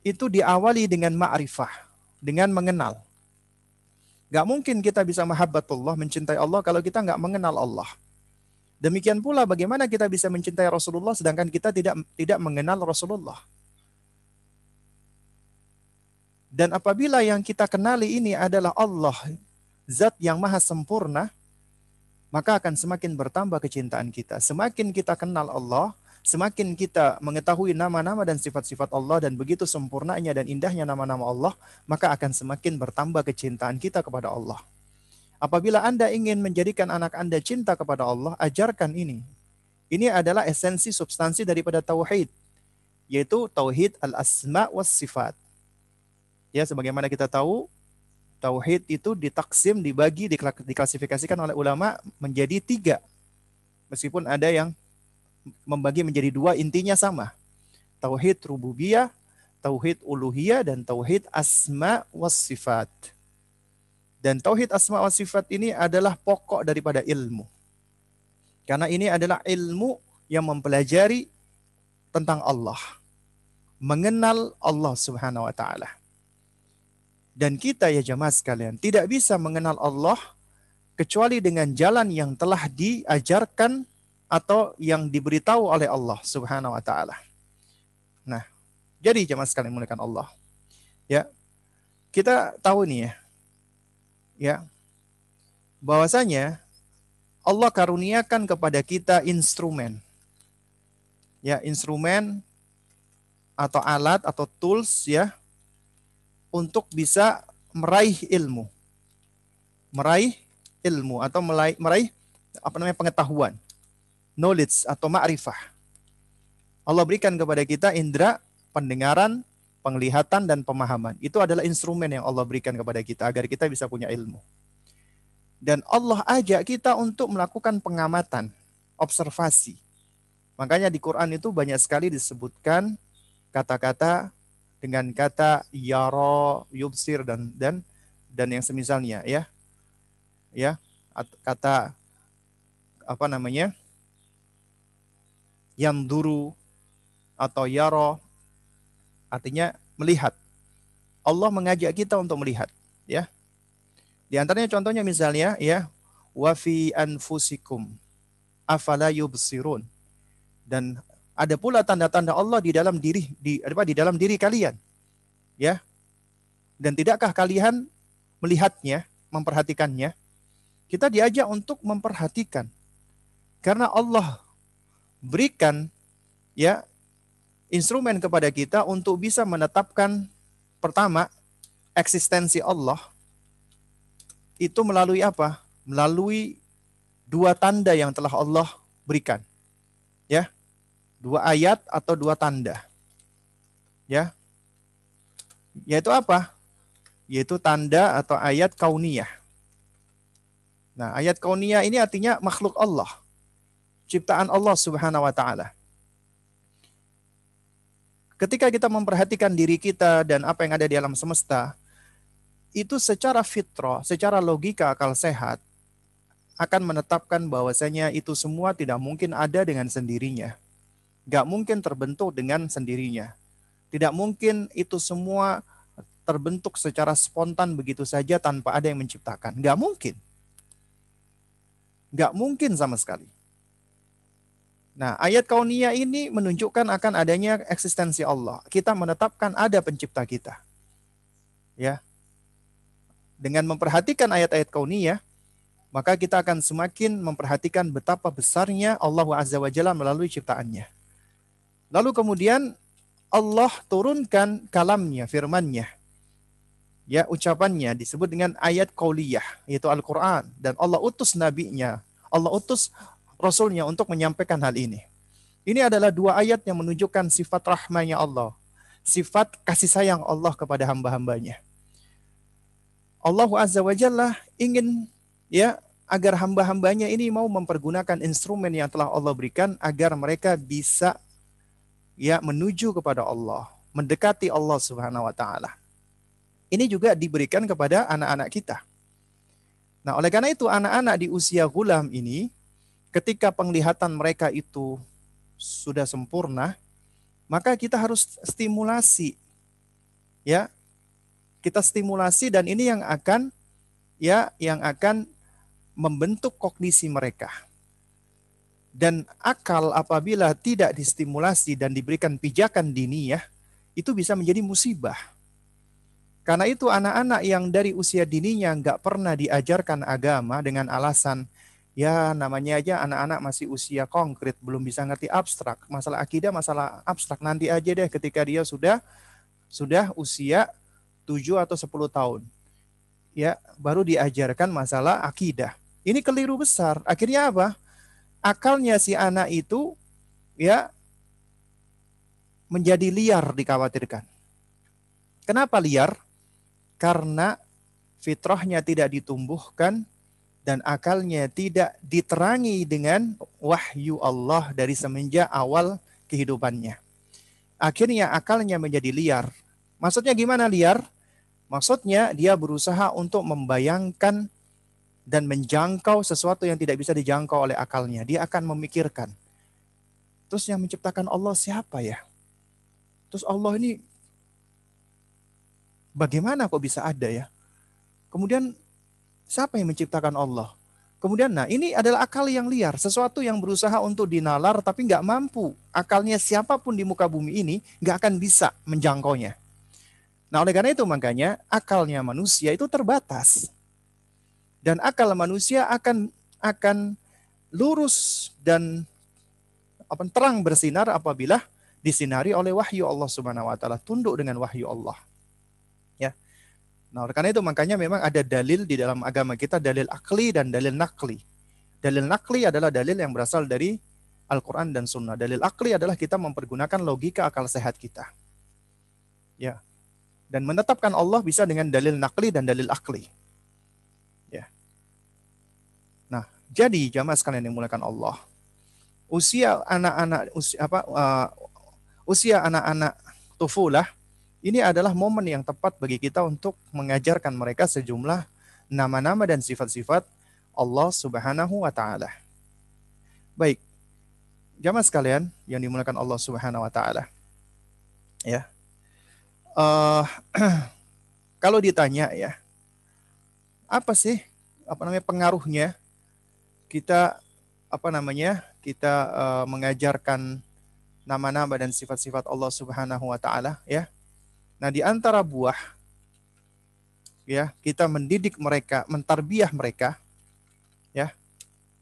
itu diawali dengan ma'rifah, dengan mengenal. Gak mungkin kita bisa mahabbatullah, mencintai Allah kalau kita nggak mengenal Allah. Demikian pula bagaimana kita bisa mencintai Rasulullah sedangkan kita tidak tidak mengenal Rasulullah. Dan apabila yang kita kenali ini adalah Allah, zat yang maha sempurna, maka akan semakin bertambah kecintaan kita. Semakin kita kenal Allah, Semakin kita mengetahui nama-nama dan sifat-sifat Allah dan begitu sempurnanya dan indahnya nama-nama Allah, maka akan semakin bertambah kecintaan kita kepada Allah. Apabila Anda ingin menjadikan anak Anda cinta kepada Allah, ajarkan ini. Ini adalah esensi substansi daripada tauhid, yaitu tauhid al-asma was sifat. Ya, sebagaimana kita tahu, tauhid itu ditaksim, dibagi, diklasifikasikan oleh ulama menjadi tiga. Meskipun ada yang membagi menjadi dua intinya sama. Tauhid rububiyah, tauhid uluhiyah dan tauhid asma was sifat. Dan tauhid asma was sifat ini adalah pokok daripada ilmu. Karena ini adalah ilmu yang mempelajari tentang Allah. Mengenal Allah Subhanahu wa taala. Dan kita ya jemaah sekalian tidak bisa mengenal Allah kecuali dengan jalan yang telah diajarkan atau yang diberitahu oleh Allah Subhanahu wa taala. Nah, jadi jemaah sekalian menggunakan Allah. Ya. Kita tahu nih ya. Ya. Bahwasanya Allah karuniakan kepada kita instrumen. Ya, instrumen atau alat atau tools ya untuk bisa meraih ilmu. Meraih ilmu atau meraih, meraih apa namanya pengetahuan knowledge atau ma'rifah. Allah berikan kepada kita indera pendengaran, penglihatan, dan pemahaman. Itu adalah instrumen yang Allah berikan kepada kita agar kita bisa punya ilmu. Dan Allah ajak kita untuk melakukan pengamatan, observasi. Makanya di Quran itu banyak sekali disebutkan kata-kata dengan kata yara, yubsir dan dan dan yang semisalnya ya. Ya, kata apa namanya? yang duru atau yaro artinya melihat. Allah mengajak kita untuk melihat, ya. Di antaranya contohnya misalnya ya, wa fi anfusikum afala yubsirun. Dan ada pula tanda-tanda Allah di dalam diri di apa di dalam diri kalian. Ya. Dan tidakkah kalian melihatnya, memperhatikannya? Kita diajak untuk memperhatikan. Karena Allah berikan ya instrumen kepada kita untuk bisa menetapkan pertama eksistensi Allah itu melalui apa? Melalui dua tanda yang telah Allah berikan. Ya dua ayat atau dua tanda. Ya. Yaitu apa? Yaitu tanda atau ayat kauniyah. Nah, ayat kauniyah ini artinya makhluk Allah. Ciptaan Allah Subhanahu wa taala. Ketika kita memperhatikan diri kita dan apa yang ada di alam semesta, itu secara fitrah, secara logika akal sehat akan menetapkan bahwasanya itu semua tidak mungkin ada dengan sendirinya Gak mungkin terbentuk dengan sendirinya. Tidak mungkin itu semua terbentuk secara spontan begitu saja tanpa ada yang menciptakan. Gak mungkin. Gak mungkin sama sekali. Nah, ayat kaunia ini menunjukkan akan adanya eksistensi Allah. Kita menetapkan ada pencipta kita. Ya. Dengan memperhatikan ayat-ayat kaunia, maka kita akan semakin memperhatikan betapa besarnya Allah Azza wa Jalla melalui ciptaannya. Lalu kemudian Allah turunkan kalamnya, firmannya. Ya, ucapannya disebut dengan ayat qauliyah, yaitu Al-Quran. Dan Allah utus nabinya, Allah utus rasulnya untuk menyampaikan hal ini. Ini adalah dua ayat yang menunjukkan sifat rahmanya Allah. Sifat kasih sayang Allah kepada hamba-hambanya. Allah Azza wa Jalla ingin ya agar hamba-hambanya ini mau mempergunakan instrumen yang telah Allah berikan agar mereka bisa ya menuju kepada Allah, mendekati Allah Subhanahu wa taala. Ini juga diberikan kepada anak-anak kita. Nah, oleh karena itu anak-anak di usia gulam ini ketika penglihatan mereka itu sudah sempurna, maka kita harus stimulasi. Ya. Kita stimulasi dan ini yang akan ya yang akan membentuk kognisi mereka. Dan akal apabila tidak distimulasi dan diberikan pijakan dini ya, itu bisa menjadi musibah. Karena itu anak-anak yang dari usia dininya nggak pernah diajarkan agama dengan alasan ya namanya aja anak-anak masih usia konkret belum bisa ngerti abstrak. Masalah akidah masalah abstrak. Nanti aja deh ketika dia sudah sudah usia 7 atau 10 tahun. Ya baru diajarkan masalah akidah. Ini keliru besar. Akhirnya apa akalnya si anak itu ya menjadi liar dikhawatirkan. Kenapa liar? Karena fitrahnya tidak ditumbuhkan dan akalnya tidak diterangi dengan wahyu Allah dari semenjak awal kehidupannya. Akhirnya akalnya menjadi liar. Maksudnya gimana liar? Maksudnya dia berusaha untuk membayangkan dan menjangkau sesuatu yang tidak bisa dijangkau oleh akalnya. Dia akan memikirkan. Terus yang menciptakan Allah siapa ya? Terus Allah ini bagaimana kok bisa ada ya? Kemudian siapa yang menciptakan Allah? Kemudian nah ini adalah akal yang liar, sesuatu yang berusaha untuk dinalar tapi nggak mampu. Akalnya siapa pun di muka bumi ini nggak akan bisa menjangkaunya. Nah oleh karena itu makanya akalnya manusia itu terbatas dan akal manusia akan akan lurus dan apa terang bersinar apabila disinari oleh wahyu Allah Subhanahu wa taala, tunduk dengan wahyu Allah. Ya. Nah, karena itu makanya memang ada dalil di dalam agama kita dalil akli dan dalil nakli. Dalil nakli adalah dalil yang berasal dari Al-Qur'an dan Sunnah. Dalil akli adalah kita mempergunakan logika akal sehat kita. Ya. Dan menetapkan Allah bisa dengan dalil nakli dan dalil akli. Jadi jamaah sekalian yang mulakan Allah, usia anak-anak usia apa uh, usia anak-anak tufulah ini adalah momen yang tepat bagi kita untuk mengajarkan mereka sejumlah nama-nama dan sifat-sifat Allah Subhanahu wa taala. Baik. Jamaah sekalian yang dimulakan Allah Subhanahu wa taala. Ya. Uh, kalau ditanya ya, apa sih apa namanya pengaruhnya kita apa namanya kita uh, mengajarkan nama-nama dan sifat-sifat Allah Subhanahu wa taala ya Nah, di antara buah ya, kita mendidik mereka, mentarbiah mereka ya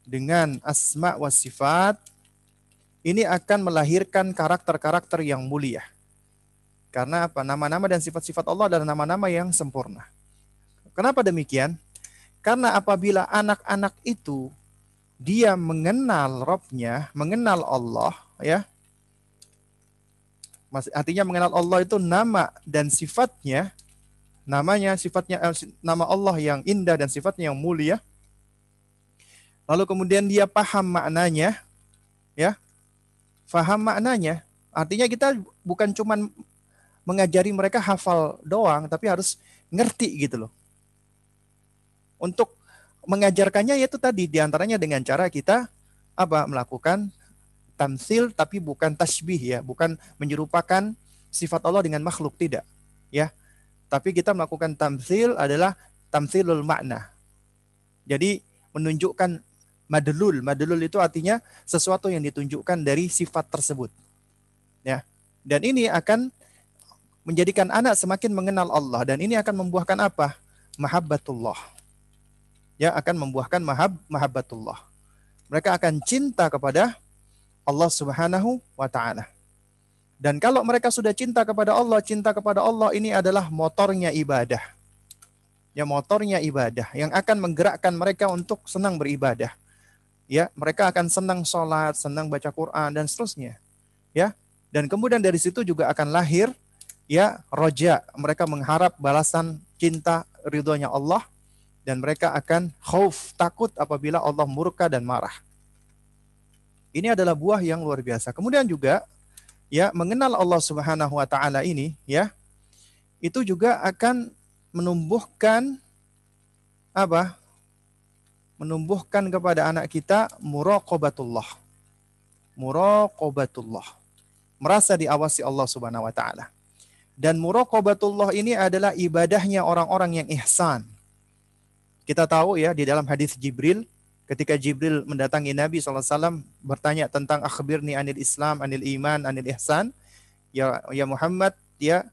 dengan asma wa sifat ini akan melahirkan karakter-karakter yang mulia. Karena apa? Nama-nama dan sifat-sifat Allah adalah nama-nama yang sempurna. Kenapa demikian? Karena apabila anak-anak itu dia mengenal Robnya, mengenal Allah, ya, artinya mengenal Allah itu nama dan sifatnya, namanya sifatnya eh, nama Allah yang indah dan sifatnya yang mulia. Lalu kemudian dia paham maknanya, ya, paham maknanya. Artinya kita bukan cuma mengajari mereka hafal doang, tapi harus ngerti gitu loh. Untuk mengajarkannya yaitu tadi di antaranya dengan cara kita apa melakukan tamsil tapi bukan tasbih ya, bukan menyerupakan sifat Allah dengan makhluk tidak, ya. Tapi kita melakukan tamsil adalah tamsilul makna. Jadi menunjukkan madlul. Madlul itu artinya sesuatu yang ditunjukkan dari sifat tersebut. Ya. Dan ini akan menjadikan anak semakin mengenal Allah dan ini akan membuahkan apa? Mahabbatullah. Ya, akan membuahkan mahab mahabbatullah. Mereka akan cinta kepada Allah Subhanahu wa taala. Dan kalau mereka sudah cinta kepada Allah, cinta kepada Allah ini adalah motornya ibadah. Ya motornya ibadah yang akan menggerakkan mereka untuk senang beribadah. Ya, mereka akan senang sholat, senang baca Quran dan seterusnya. Ya, dan kemudian dari situ juga akan lahir ya roja. Mereka mengharap balasan cinta ridhonya Allah dan mereka akan khauf takut apabila Allah murka dan marah. Ini adalah buah yang luar biasa. Kemudian juga ya mengenal Allah Subhanahu wa taala ini ya itu juga akan menumbuhkan apa? Menumbuhkan kepada anak kita muraqabatullah. Muraqabatullah. Merasa diawasi Allah Subhanahu wa taala. Dan muraqabatullah ini adalah ibadahnya orang-orang yang ihsan. Kita tahu ya di dalam hadis Jibril ketika Jibril mendatangi Nabi SAW bertanya tentang akhbirni anil Islam, anil iman, anil ihsan. Ya, ya Muhammad, dia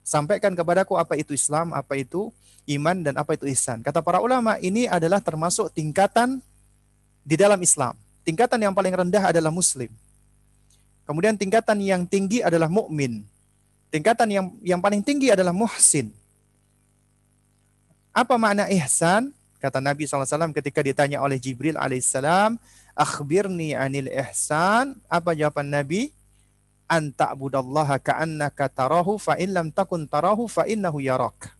sampaikan kepadaku apa itu Islam, apa itu iman, dan apa itu ihsan. Kata para ulama, ini adalah termasuk tingkatan di dalam Islam. Tingkatan yang paling rendah adalah Muslim. Kemudian tingkatan yang tinggi adalah mukmin. Tingkatan yang yang paling tinggi adalah muhsin. Apa makna ihsan? Kata Nabi SAW ketika ditanya oleh Jibril alaihissalam, akhbirni anil ihsan. Apa jawaban Nabi? An ta'budallaha ka'annaka tarahu fa in lam takun tarahu fa innahu yarak.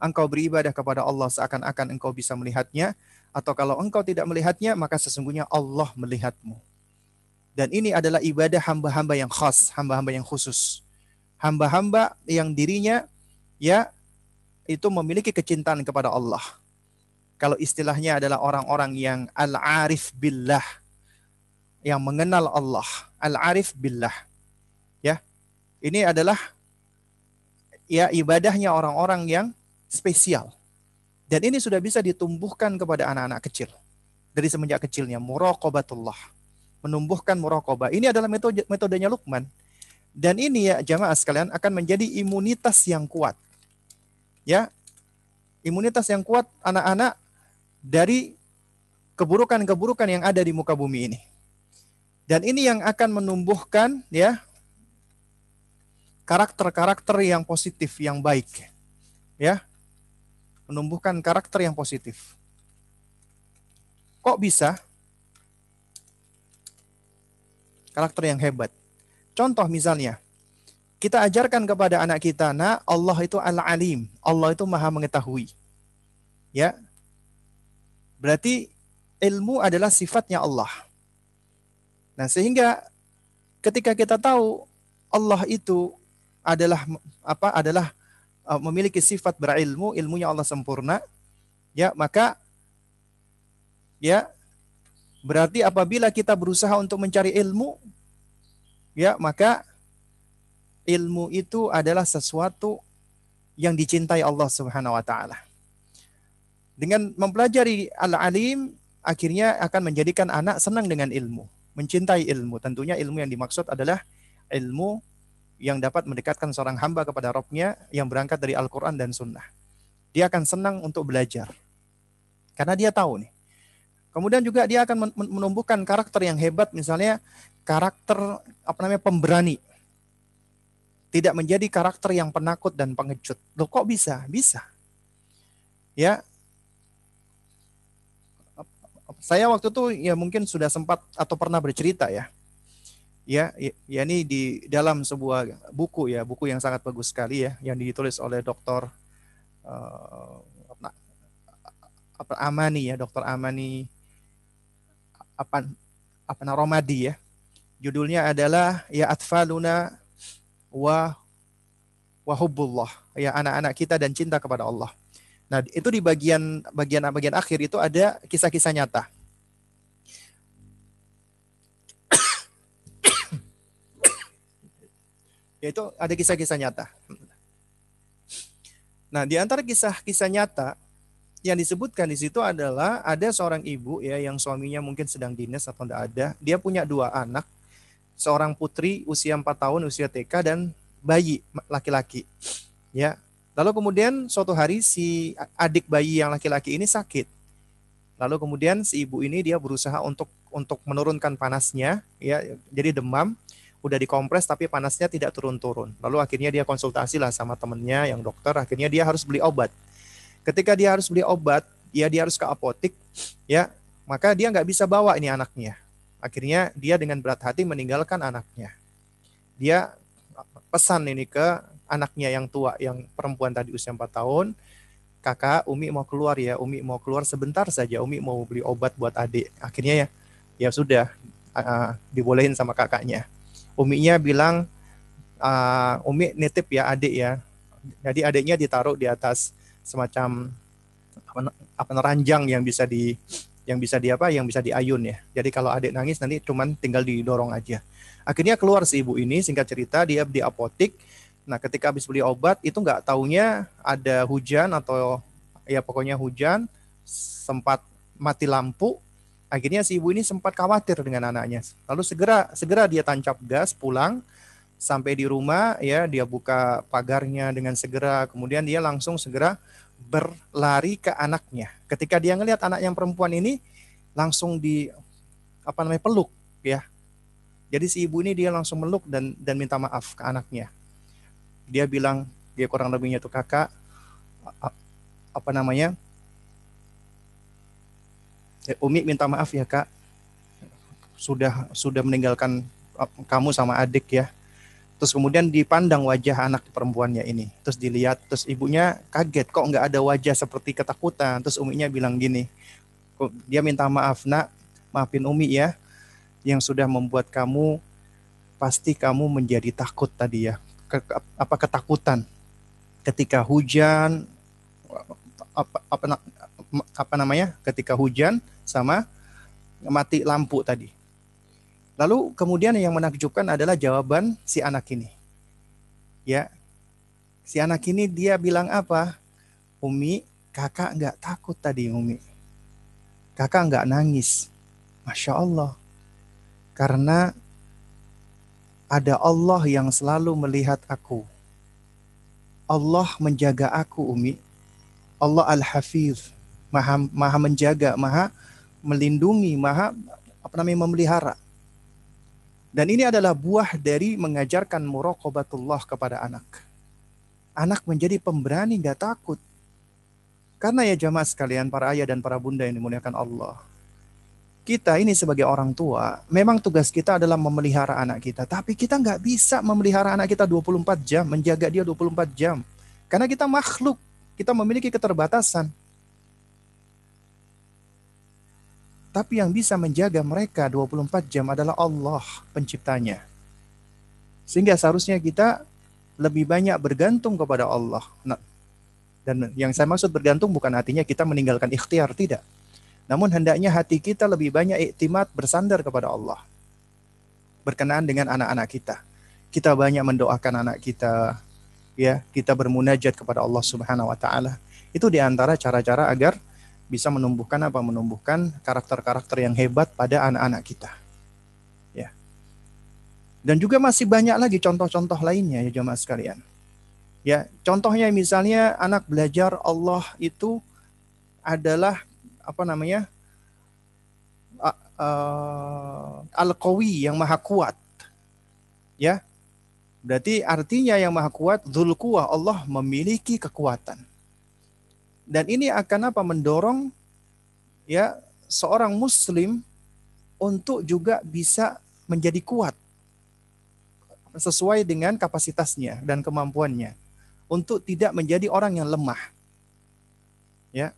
Engkau beribadah kepada Allah seakan-akan engkau bisa melihatnya atau kalau engkau tidak melihatnya maka sesungguhnya Allah melihatmu. Dan ini adalah ibadah hamba-hamba yang khas, hamba-hamba yang khusus. Hamba-hamba yang dirinya ya itu memiliki kecintaan kepada Allah. Kalau istilahnya adalah orang-orang yang al-arif billah yang mengenal Allah al-arif billah ya. Ini adalah ya ibadahnya orang-orang yang spesial. Dan ini sudah bisa ditumbuhkan kepada anak-anak kecil. Dari semenjak kecilnya muraqabatullah menumbuhkan muraqabah. Ini adalah metode metodenya Lukman dan ini ya jamaah sekalian akan menjadi imunitas yang kuat ya imunitas yang kuat anak-anak dari keburukan-keburukan yang ada di muka bumi ini. Dan ini yang akan menumbuhkan ya karakter-karakter yang positif, yang baik. Ya. Menumbuhkan karakter yang positif. Kok bisa? Karakter yang hebat. Contoh misalnya, kita ajarkan kepada anak kita, nah Allah itu al-alim, Allah itu maha mengetahui. Ya, Berarti ilmu adalah sifatnya Allah. Nah, sehingga ketika kita tahu Allah itu adalah apa adalah uh, memiliki sifat berilmu, ilmunya Allah sempurna, ya maka ya berarti apabila kita berusaha untuk mencari ilmu, ya maka ilmu itu adalah sesuatu yang dicintai Allah Subhanahu wa taala. Dengan mempelajari al-alim akhirnya akan menjadikan anak senang dengan ilmu, mencintai ilmu. Tentunya ilmu yang dimaksud adalah ilmu yang dapat mendekatkan seorang hamba kepada Robnya yang berangkat dari Al-Quran dan Sunnah. Dia akan senang untuk belajar. Karena dia tahu nih. Kemudian juga dia akan menumbuhkan karakter yang hebat, misalnya karakter apa namanya pemberani. Tidak menjadi karakter yang penakut dan pengecut. Loh kok bisa? Bisa. Ya. Saya waktu itu ya mungkin sudah sempat atau pernah bercerita ya ya, ya, ya ini di dalam sebuah buku ya, buku yang sangat bagus sekali ya, yang ditulis oleh Dr. Uh, eh, Amani ya, Dr. Amani apa apa Romadi ya. Judulnya adalah ya atfaluna wa wahubbullah ya anak-anak kita dan cinta kepada Allah. Nah, itu di bagian bagian bagian akhir itu ada kisah-kisah nyata Yaitu ada kisah-kisah nyata. Nah, di antara kisah-kisah nyata yang disebutkan di situ adalah ada seorang ibu ya yang suaminya mungkin sedang dinas atau tidak ada. Dia punya dua anak, seorang putri usia 4 tahun usia TK dan bayi laki-laki. Ya. Lalu kemudian suatu hari si adik bayi yang laki-laki ini sakit. Lalu kemudian si ibu ini dia berusaha untuk untuk menurunkan panasnya ya jadi demam udah dikompres tapi panasnya tidak turun-turun. Lalu akhirnya dia konsultasi lah sama temennya yang dokter, akhirnya dia harus beli obat. Ketika dia harus beli obat, ya dia harus ke apotik, ya maka dia nggak bisa bawa ini anaknya. Akhirnya dia dengan berat hati meninggalkan anaknya. Dia pesan ini ke anaknya yang tua, yang perempuan tadi usia 4 tahun, kakak Umi mau keluar ya, Umi mau keluar sebentar saja, Umi mau beli obat buat adik. Akhirnya ya, ya sudah uh, dibolehin sama kakaknya uminya bilang uh, umi nitip ya adik ya jadi adiknya ditaruh di atas semacam apa, apa ranjang yang bisa di yang bisa di apa yang bisa diayun ya. Jadi kalau adik nangis nanti cuman tinggal didorong aja. Akhirnya keluar si ibu ini singkat cerita dia di apotik. Nah ketika habis beli obat itu nggak taunya ada hujan atau ya pokoknya hujan sempat mati lampu. Akhirnya si ibu ini sempat khawatir dengan anaknya. Lalu segera segera dia tancap gas pulang sampai di rumah ya dia buka pagarnya dengan segera. Kemudian dia langsung segera berlari ke anaknya. Ketika dia ngelihat anak yang perempuan ini langsung di apa namanya peluk ya. Jadi si ibu ini dia langsung meluk dan dan minta maaf ke anaknya. Dia bilang dia kurang lebihnya tuh kakak apa namanya Ya, Umi minta maaf ya kak, sudah sudah meninggalkan uh, kamu sama adik ya. Terus kemudian dipandang wajah anak perempuannya ini. Terus dilihat, terus ibunya kaget kok nggak ada wajah seperti ketakutan. Terus uminya bilang gini, dia minta maaf nak, maafin umi ya, yang sudah membuat kamu pasti kamu menjadi takut tadi ya. Ke, apa ketakutan ketika hujan apa, apa apa namanya ketika hujan sama mati lampu tadi. Lalu kemudian yang menakjubkan adalah jawaban si anak ini. Ya, si anak ini dia bilang apa? Umi, kakak nggak takut tadi Umi. Kakak nggak nangis. Masya Allah. Karena ada Allah yang selalu melihat aku. Allah menjaga aku Umi. Allah Al-Hafiz maha maha menjaga, maha melindungi, maha apa namanya memelihara. Dan ini adalah buah dari mengajarkan muraqabatullah kepada anak. Anak menjadi pemberani, nggak takut. Karena ya jamaah sekalian, para ayah dan para bunda yang dimuliakan Allah. Kita ini sebagai orang tua, memang tugas kita adalah memelihara anak kita. Tapi kita nggak bisa memelihara anak kita 24 jam, menjaga dia 24 jam. Karena kita makhluk, kita memiliki keterbatasan. Tapi yang bisa menjaga mereka 24 jam adalah Allah penciptanya. Sehingga seharusnya kita lebih banyak bergantung kepada Allah. Nah, dan yang saya maksud bergantung bukan artinya kita meninggalkan ikhtiar, tidak. Namun hendaknya hati kita lebih banyak iktimat bersandar kepada Allah. Berkenaan dengan anak-anak kita. Kita banyak mendoakan anak kita, ya, kita bermunajat kepada Allah Subhanahu wa taala. Itu di antara cara-cara agar bisa menumbuhkan apa? Menumbuhkan karakter-karakter yang hebat pada anak-anak kita. Ya. Dan juga masih banyak lagi contoh-contoh lainnya ya jemaah sekalian. Ya, contohnya misalnya anak belajar Allah itu adalah apa namanya? Uh, Al-Qawi yang maha kuat. Ya. Berarti artinya yang maha kuat Dzul Allah memiliki kekuatan. Dan ini akan apa mendorong ya seorang muslim untuk juga bisa menjadi kuat sesuai dengan kapasitasnya dan kemampuannya untuk tidak menjadi orang yang lemah. Ya.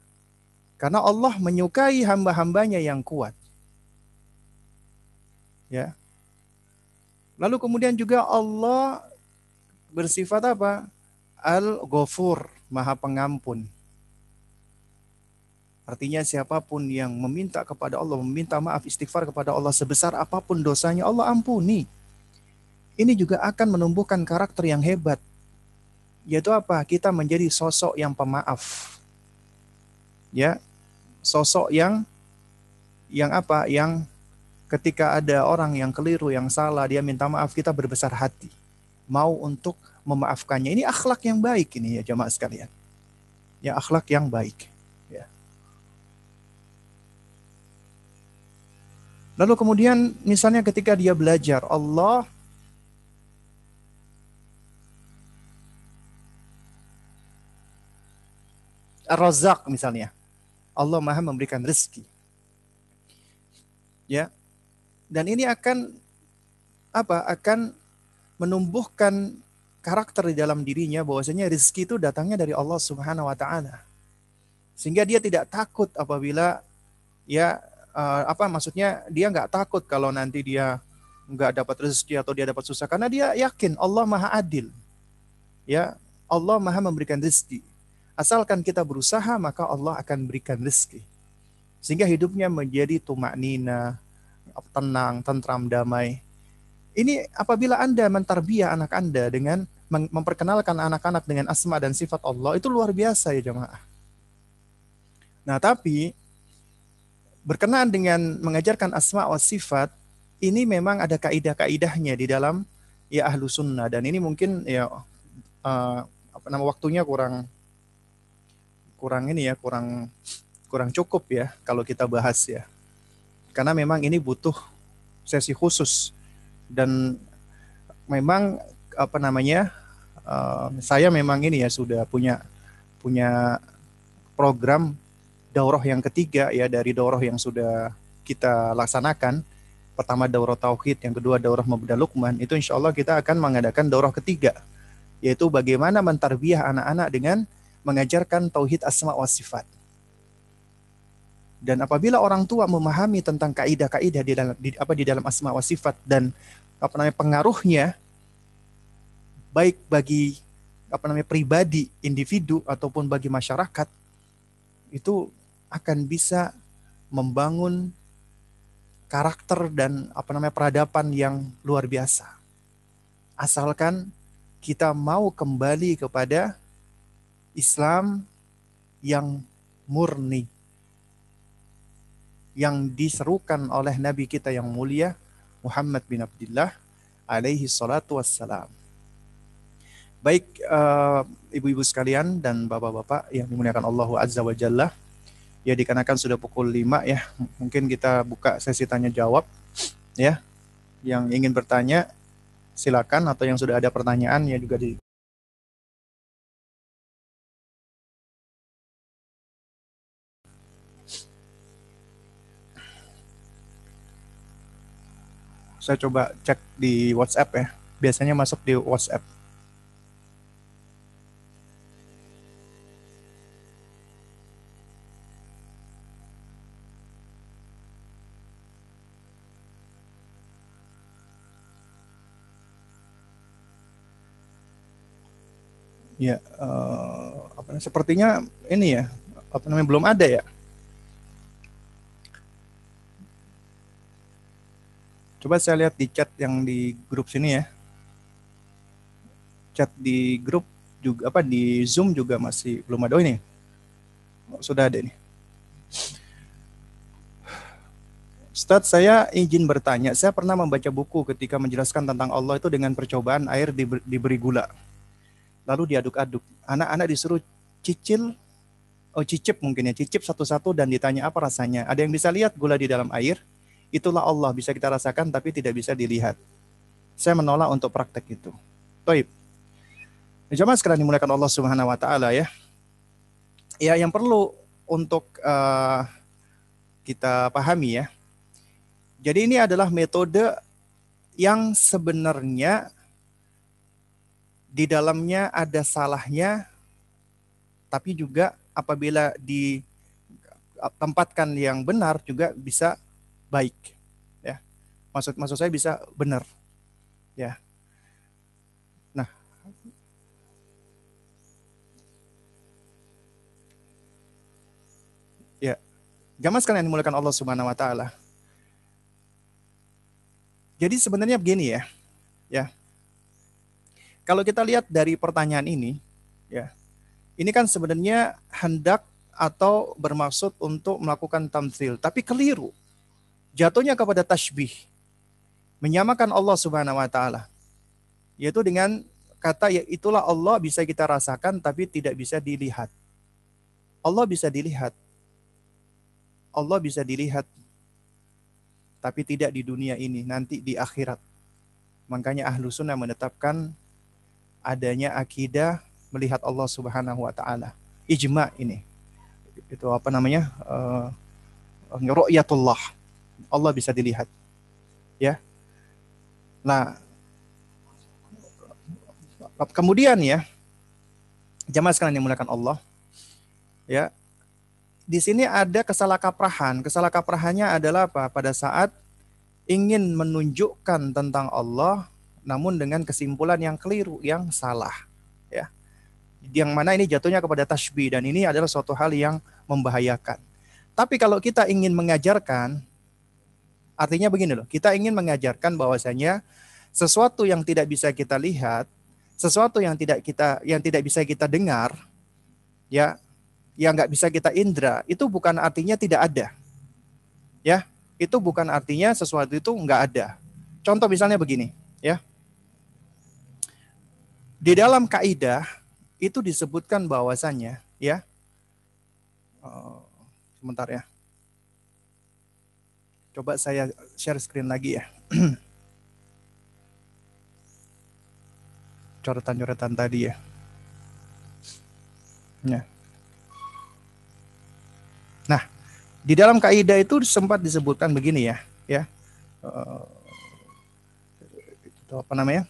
Karena Allah menyukai hamba-hambanya yang kuat. Ya. Lalu kemudian juga Allah bersifat apa? Al-Ghafur, Maha Pengampun. Artinya siapa pun yang meminta kepada Allah, meminta maaf istighfar kepada Allah sebesar apa pun dosanya, Allah ampuni. Ini juga akan menumbuhkan karakter yang hebat yaitu apa? Kita menjadi sosok yang pemaaf. Ya. Sosok yang yang apa? Yang ketika ada orang yang keliru, yang salah, dia minta maaf, kita berbesar hati. Mau untuk memaafkannya. Ini akhlak yang baik ini ya jemaah sekalian. Ya akhlak yang baik. Ya. Lalu kemudian misalnya ketika dia belajar, Allah Ar-Razzaq misalnya. Allah Maha memberikan rezeki. Ya. Dan ini akan apa? Akan menumbuhkan karakter di dalam dirinya bahwasanya rezeki itu datangnya dari Allah Subhanahu wa taala. Sehingga dia tidak takut apabila ya uh, apa maksudnya dia nggak takut kalau nanti dia nggak dapat rezeki atau dia dapat susah karena dia yakin Allah Maha Adil. Ya, Allah Maha memberikan rezeki. Asalkan kita berusaha, maka Allah akan berikan rezeki. Sehingga hidupnya menjadi tumak nina, tenang, tentram, damai. Ini apabila Anda mentarbiah anak Anda dengan memperkenalkan anak-anak dengan asma dan sifat Allah, itu luar biasa ya jemaah. Nah tapi, berkenaan dengan mengajarkan asma wa sifat, ini memang ada kaidah-kaidahnya di dalam ya ahlu sunnah. Dan ini mungkin ya uh, apa nama waktunya kurang kurang ini ya, kurang kurang cukup ya kalau kita bahas ya. Karena memang ini butuh sesi khusus dan memang apa namanya uh, saya memang ini ya sudah punya punya program daurah yang ketiga ya dari daurah yang sudah kita laksanakan pertama daurah tauhid yang kedua daurah mubda lukman itu insya Allah kita akan mengadakan daurah ketiga yaitu bagaimana mentarbiah anak-anak dengan mengajarkan tauhid asma wa sifat. Dan apabila orang tua memahami tentang kaidah-kaidah di dalam di, apa di dalam asma wa sifat dan apa namanya pengaruhnya baik bagi apa namanya pribadi, individu ataupun bagi masyarakat itu akan bisa membangun karakter dan apa namanya peradaban yang luar biasa. Asalkan kita mau kembali kepada Islam yang murni yang diserukan oleh Nabi kita yang mulia Muhammad bin Abdullah alaihi salatu wassalam. Baik uh, ibu-ibu sekalian dan bapak-bapak yang dimuliakan Allah Azza wa Jalla. Ya dikarenakan sudah pukul 5 ya, mungkin kita buka sesi tanya jawab ya. Yang ingin bertanya silakan atau yang sudah ada pertanyaan ya juga di Saya coba cek di WhatsApp ya. Biasanya masuk di WhatsApp. Ya, uh, apa sepertinya ini ya, apa namanya belum ada ya. Coba saya lihat di chat yang di grup sini ya. Chat di grup juga apa di Zoom juga masih belum ada oh, ini. Oh, sudah ada nih. Ustadz, saya izin bertanya. Saya pernah membaca buku ketika menjelaskan tentang Allah itu dengan percobaan air diberi gula. Lalu diaduk-aduk. Anak-anak disuruh cicil, oh cicip mungkin ya, cicip satu-satu dan ditanya apa rasanya. Ada yang bisa lihat gula di dalam air? Itulah Allah bisa kita rasakan tapi tidak bisa dilihat. Saya menolak untuk praktek itu. Toib. Jemaah sekalian dimulakan Allah Subhanahu wa taala ya. Ya yang perlu untuk uh, kita pahami ya. Jadi ini adalah metode yang sebenarnya di dalamnya ada salahnya tapi juga apabila ditempatkan yang benar juga bisa baik ya. Maksud maksud saya bisa benar ya. Nah. Ya. Jamaah sekalian dimulakan Allah Subhanahu wa taala. Jadi sebenarnya begini ya ya kalau kita lihat dari pertanyaan ini ya ini kan sebenarnya hendak atau bermaksud untuk melakukan tamsil, tapi keliru jatuhnya kepada tasbih. Menyamakan Allah Subhanahu wa taala. Yaitu dengan kata ya itulah Allah bisa kita rasakan tapi tidak bisa dilihat. Allah bisa dilihat. Allah bisa dilihat tapi tidak di dunia ini, nanti di akhirat. Makanya ahlu sunnah menetapkan adanya akidah melihat Allah Subhanahu wa taala. Ijma ini. Itu apa namanya? Uh, ru'yatullah Allah bisa dilihat. Ya. Nah, kemudian ya, jamaah sekalian yang mulakan Allah, ya, di sini ada kesalahkaprahan. Kesalahkaprahannya adalah apa? Pada saat ingin menunjukkan tentang Allah, namun dengan kesimpulan yang keliru, yang salah, ya. Yang mana ini jatuhnya kepada tasbih dan ini adalah suatu hal yang membahayakan. Tapi kalau kita ingin mengajarkan Artinya begini loh, kita ingin mengajarkan bahwasanya sesuatu yang tidak bisa kita lihat, sesuatu yang tidak kita yang tidak bisa kita dengar, ya, yang nggak bisa kita indra, itu bukan artinya tidak ada. Ya, itu bukan artinya sesuatu itu nggak ada. Contoh misalnya begini, ya. Di dalam kaidah itu disebutkan bahwasanya, ya. Oh, sebentar ya. Coba saya share screen lagi ya. Coretan-coretan tadi ya. Nah. Nah, di dalam kaidah itu sempat disebutkan begini ya, ya. Uh, itu apa namanya?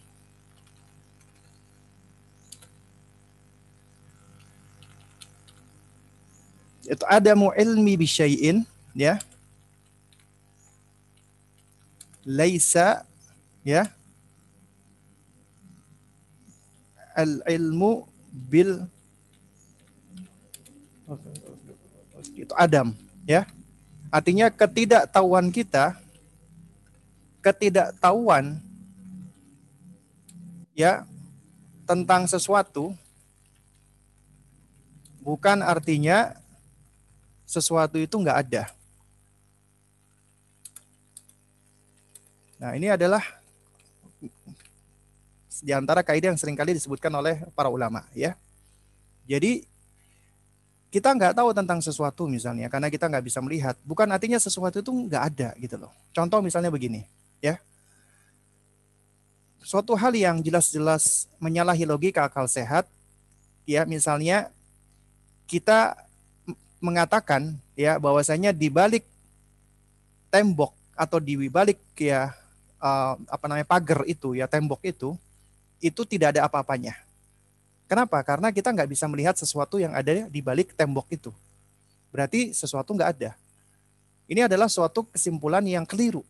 Itu ada mu ilmi bisyai'in, ya. Laisa ya. Al ilmu bil itu Adam ya. Artinya ketidaktahuan kita ketidaktahuan ya tentang sesuatu bukan artinya sesuatu itu nggak ada Nah, ini adalah di antara kaidah yang sering kali disebutkan oleh para ulama ya. Jadi kita nggak tahu tentang sesuatu misalnya karena kita nggak bisa melihat, bukan artinya sesuatu itu nggak ada gitu loh. Contoh misalnya begini, ya. Suatu hal yang jelas-jelas menyalahi logika akal sehat, ya misalnya kita mengatakan ya bahwasanya di balik tembok atau di balik ya uh, apa namanya pagar itu ya tembok itu itu tidak ada apa-apanya. Kenapa? Karena kita nggak bisa melihat sesuatu yang ada di balik tembok itu. Berarti sesuatu nggak ada. Ini adalah suatu kesimpulan yang keliru.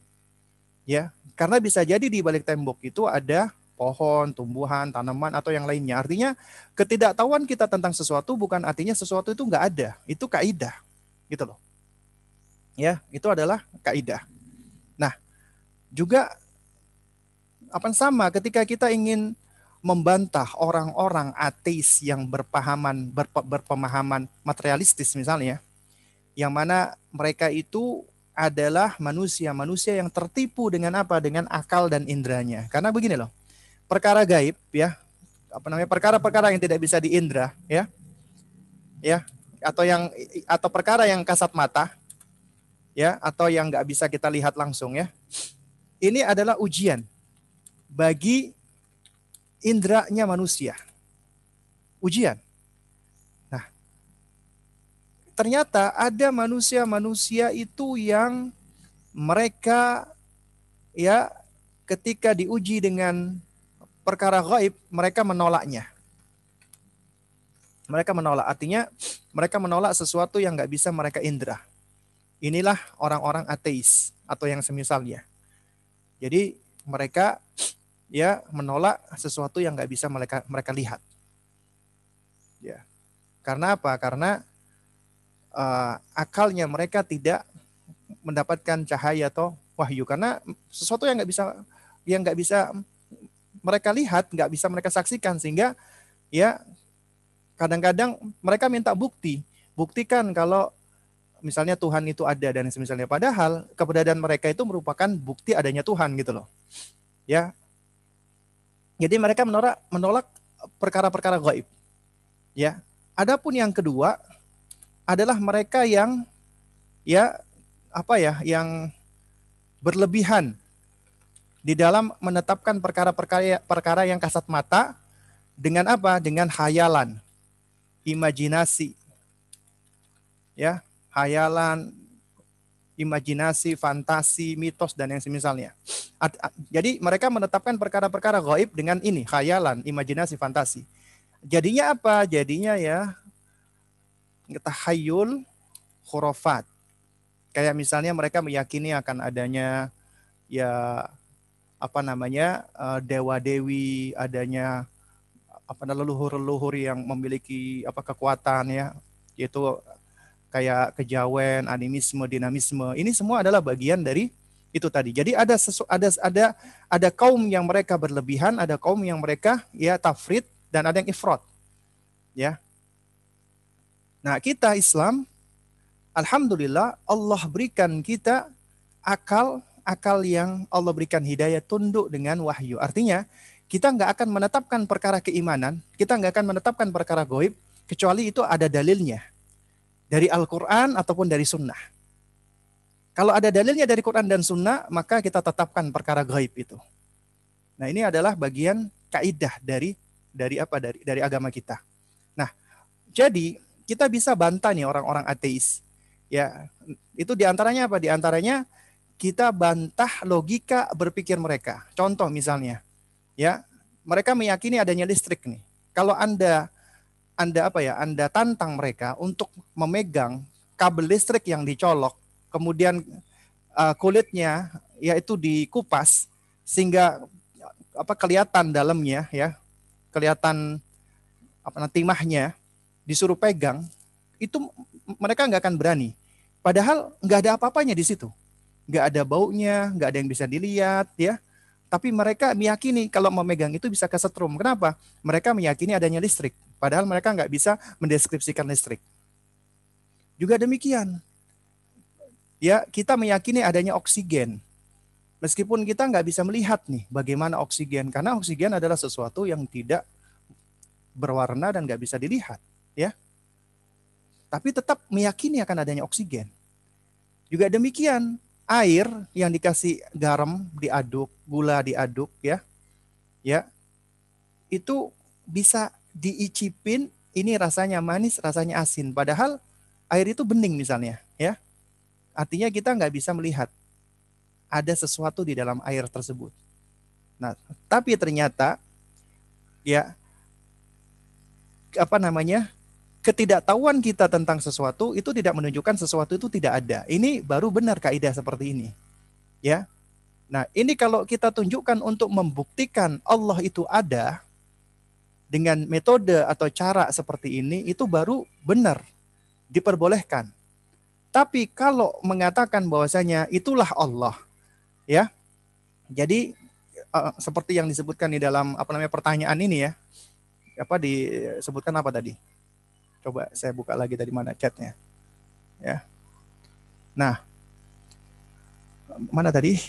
Ya, karena bisa jadi di balik tembok itu ada pohon, tumbuhan, tanaman atau yang lainnya. Artinya ketidaktahuan kita tentang sesuatu bukan artinya sesuatu itu nggak ada. Itu kaidah, gitu loh. Ya, itu adalah kaidah. Nah, juga apa sama ketika kita ingin membantah orang-orang ateis yang berpahaman berpe, berpemahaman materialistis misalnya yang mana mereka itu adalah manusia-manusia yang tertipu dengan apa dengan akal dan indranya karena begini loh perkara gaib ya. Apa namanya? Perkara-perkara yang tidak bisa diindra ya. Ya. Atau yang atau perkara yang kasat mata ya. Atau yang nggak bisa kita lihat langsung ya. Ini adalah ujian bagi indranya manusia. Ujian. Nah, ternyata ada manusia-manusia itu yang mereka ya ketika diuji dengan perkara gaib, mereka menolaknya. Mereka menolak, artinya mereka menolak sesuatu yang nggak bisa mereka indra. Inilah orang-orang ateis atau yang semisalnya. Jadi mereka ya menolak sesuatu yang nggak bisa mereka mereka lihat. Ya, karena apa? Karena uh, akalnya mereka tidak mendapatkan cahaya atau wahyu karena sesuatu yang nggak bisa yang nggak bisa mereka lihat, nggak bisa mereka saksikan sehingga ya kadang-kadang mereka minta bukti, buktikan kalau misalnya Tuhan itu ada dan misalnya padahal keberadaan mereka itu merupakan bukti adanya Tuhan gitu loh. Ya, jadi mereka menolak menolak perkara-perkara gaib. Ya. Adapun yang kedua adalah mereka yang ya apa ya yang berlebihan di dalam menetapkan perkara-perkara perkara yang kasat mata dengan apa? Dengan hayalan, imajinasi. Ya, hayalan, imajinasi, fantasi, mitos dan yang semisalnya. Jadi mereka menetapkan perkara-perkara gaib dengan ini, khayalan, imajinasi, fantasi. Jadinya apa? Jadinya ya tahayul khurafat. Kayak misalnya mereka meyakini akan adanya ya apa namanya eh, dewa-dewi, adanya apa leluhur-leluhur yang memiliki apa kekuatan ya, yaitu kayak kejawen, animisme, dinamisme. Ini semua adalah bagian dari itu tadi. Jadi ada sesu, ada ada ada kaum yang mereka berlebihan, ada kaum yang mereka ya tafrid dan ada yang ifrat. Ya. Nah, kita Islam alhamdulillah Allah berikan kita akal akal yang Allah berikan hidayah tunduk dengan wahyu. Artinya, kita nggak akan menetapkan perkara keimanan, kita nggak akan menetapkan perkara goib, kecuali itu ada dalilnya dari Al-Quran ataupun dari Sunnah. Kalau ada dalilnya dari Quran dan Sunnah, maka kita tetapkan perkara gaib itu. Nah ini adalah bagian kaidah dari dari apa dari dari agama kita. Nah jadi kita bisa bantah nih orang-orang ateis. Ya itu di antaranya apa? Di antaranya kita bantah logika berpikir mereka. Contoh misalnya, ya mereka meyakini adanya listrik nih. Kalau anda anda apa ya? Anda tantang mereka untuk memegang kabel listrik yang dicolok, kemudian uh, kulitnya yaitu dikupas sehingga apa kelihatan dalamnya ya, kelihatan apa timahnya disuruh pegang, itu mereka nggak akan berani. Padahal nggak ada apa-apanya di situ, nggak ada baunya, nggak ada yang bisa dilihat ya. Tapi mereka meyakini kalau memegang itu bisa kesetrum. Kenapa? Mereka meyakini adanya listrik. Padahal mereka nggak bisa mendeskripsikan listrik. Juga demikian. Ya, kita meyakini adanya oksigen. Meskipun kita nggak bisa melihat nih bagaimana oksigen, karena oksigen adalah sesuatu yang tidak berwarna dan nggak bisa dilihat, ya. Tapi tetap meyakini akan adanya oksigen. Juga demikian, air yang dikasih garam diaduk, gula diaduk, ya, ya, itu bisa diicipin ini rasanya manis, rasanya asin. Padahal air itu bening misalnya, ya. Artinya kita nggak bisa melihat ada sesuatu di dalam air tersebut. Nah, tapi ternyata ya apa namanya? Ketidaktahuan kita tentang sesuatu itu tidak menunjukkan sesuatu itu tidak ada. Ini baru benar kaidah seperti ini. Ya. Nah, ini kalau kita tunjukkan untuk membuktikan Allah itu ada dengan metode atau cara seperti ini itu baru benar diperbolehkan. Tapi kalau mengatakan bahwasanya itulah Allah, ya. Jadi uh, seperti yang disebutkan di dalam apa namanya pertanyaan ini ya. Apa disebutkan apa tadi? Coba saya buka lagi dari mana chatnya. Ya. Nah, mana tadi?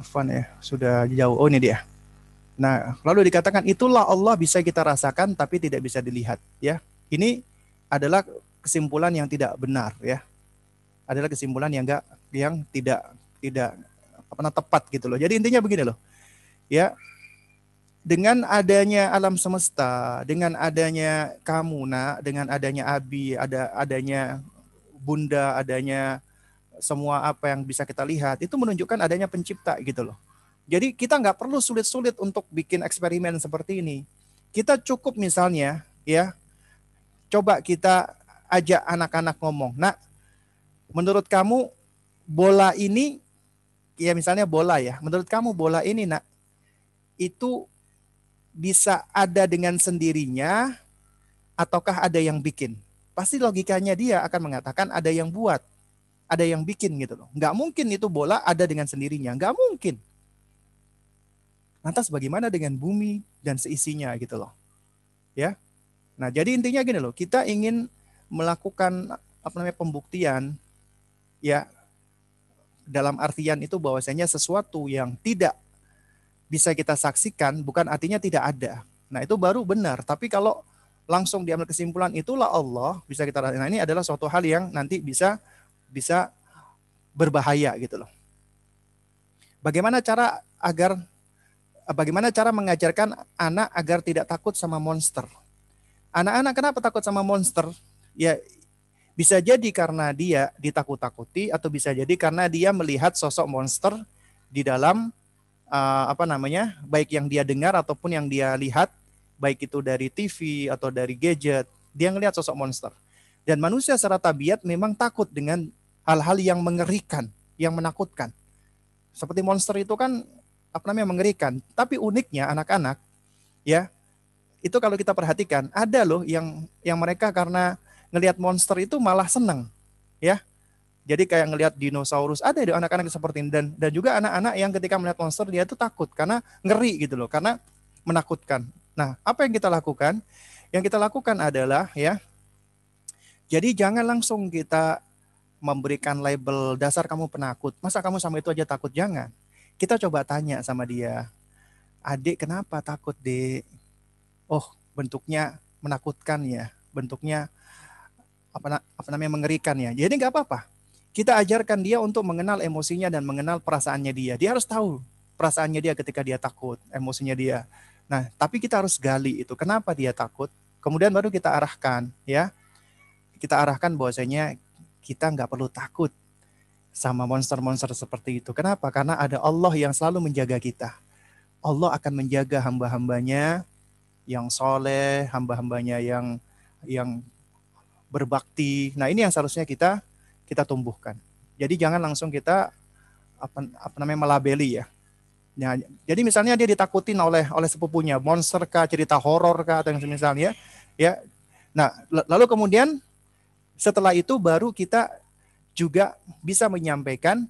Afan ya, sudah jauh. Oh ini dia. Nah, lalu dikatakan itulah Allah bisa kita rasakan tapi tidak bisa dilihat, ya. Ini adalah kesimpulan yang tidak benar, ya. Adalah kesimpulan yang enggak yang tidak tidak apa namanya tepat gitu loh. Jadi intinya begini loh. Ya. Dengan adanya alam semesta, dengan adanya kamu, nak, dengan adanya Abi, ada adanya Bunda, adanya semua apa yang bisa kita lihat itu menunjukkan adanya pencipta gitu loh. Jadi kita nggak perlu sulit-sulit untuk bikin eksperimen seperti ini. Kita cukup misalnya ya, coba kita ajak anak-anak ngomong. Nah, menurut kamu bola ini, ya misalnya bola ya, menurut kamu bola ini nak, itu bisa ada dengan sendirinya ataukah ada yang bikin? Pasti logikanya dia akan mengatakan ada yang buat ada yang bikin gitu loh. Nggak mungkin itu bola ada dengan sendirinya, nggak mungkin. Lantas bagaimana dengan bumi dan seisinya gitu loh. Ya. Nah, jadi intinya gini loh, kita ingin melakukan apa namanya pembuktian ya dalam artian itu bahwasanya sesuatu yang tidak bisa kita saksikan bukan artinya tidak ada. Nah, itu baru benar. Tapi kalau langsung diambil kesimpulan itulah Allah bisa kita nah ini adalah suatu hal yang nanti bisa bisa berbahaya gitu loh. Bagaimana cara agar bagaimana cara mengajarkan anak agar tidak takut sama monster? Anak-anak kenapa takut sama monster? Ya bisa jadi karena dia ditakut-takuti atau bisa jadi karena dia melihat sosok monster di dalam uh, apa namanya baik yang dia dengar ataupun yang dia lihat baik itu dari TV atau dari gadget dia ngelihat sosok monster dan manusia secara tabiat memang takut dengan hal-hal yang mengerikan, yang menakutkan. Seperti monster itu kan apa namanya mengerikan. Tapi uniknya anak-anak ya itu kalau kita perhatikan ada loh yang yang mereka karena ngelihat monster itu malah senang ya. Jadi kayak ngelihat dinosaurus ada di anak-anak seperti ini dan dan juga anak-anak yang ketika melihat monster dia itu takut karena ngeri gitu loh karena menakutkan. Nah, apa yang kita lakukan? Yang kita lakukan adalah ya jadi jangan langsung kita memberikan label dasar kamu penakut. Masa kamu sama itu aja takut? Jangan. Kita coba tanya sama dia. Adik kenapa takut, Dek? Oh, bentuknya menakutkan ya. Bentuknya apa, apa namanya mengerikan ya. Jadi nggak apa-apa. Kita ajarkan dia untuk mengenal emosinya dan mengenal perasaannya dia. Dia harus tahu perasaannya dia ketika dia takut, emosinya dia. Nah, tapi kita harus gali itu. Kenapa dia takut? Kemudian baru kita arahkan ya. Kita arahkan bahwasanya kita nggak perlu takut sama monster-monster seperti itu. Kenapa? Karena ada Allah yang selalu menjaga kita. Allah akan menjaga hamba-hambanya yang soleh, hamba-hambanya yang yang berbakti. Nah ini yang seharusnya kita kita tumbuhkan. Jadi jangan langsung kita apa, apa namanya melabeli ya. Nah, jadi misalnya dia ditakutin oleh oleh sepupunya, monster kah, cerita horor kah atau yang misalnya, ya. Nah, lalu kemudian setelah itu baru kita juga bisa menyampaikan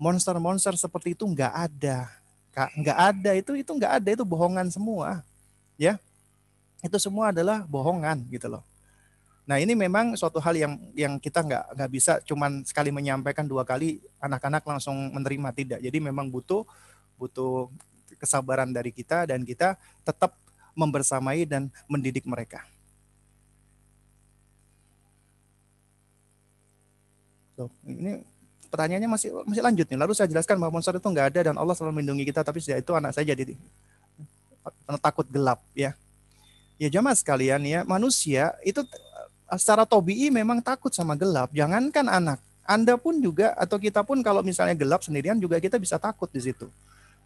monster-monster seperti itu nggak ada. Kak, nggak ada itu itu nggak ada itu bohongan semua. Ya. Itu semua adalah bohongan gitu loh. Nah, ini memang suatu hal yang yang kita nggak nggak bisa cuman sekali menyampaikan dua kali anak-anak langsung menerima tidak. Jadi memang butuh butuh kesabaran dari kita dan kita tetap membersamai dan mendidik mereka. Tuh, ini pertanyaannya masih masih lanjut nih. Lalu saya jelaskan bahwa monster itu nggak ada dan Allah selalu melindungi kita, tapi sejak itu anak saya jadi takut gelap ya. Ya jamaah sekalian ya, manusia itu secara tobii memang takut sama gelap. Jangankan anak, Anda pun juga atau kita pun kalau misalnya gelap sendirian juga kita bisa takut di situ.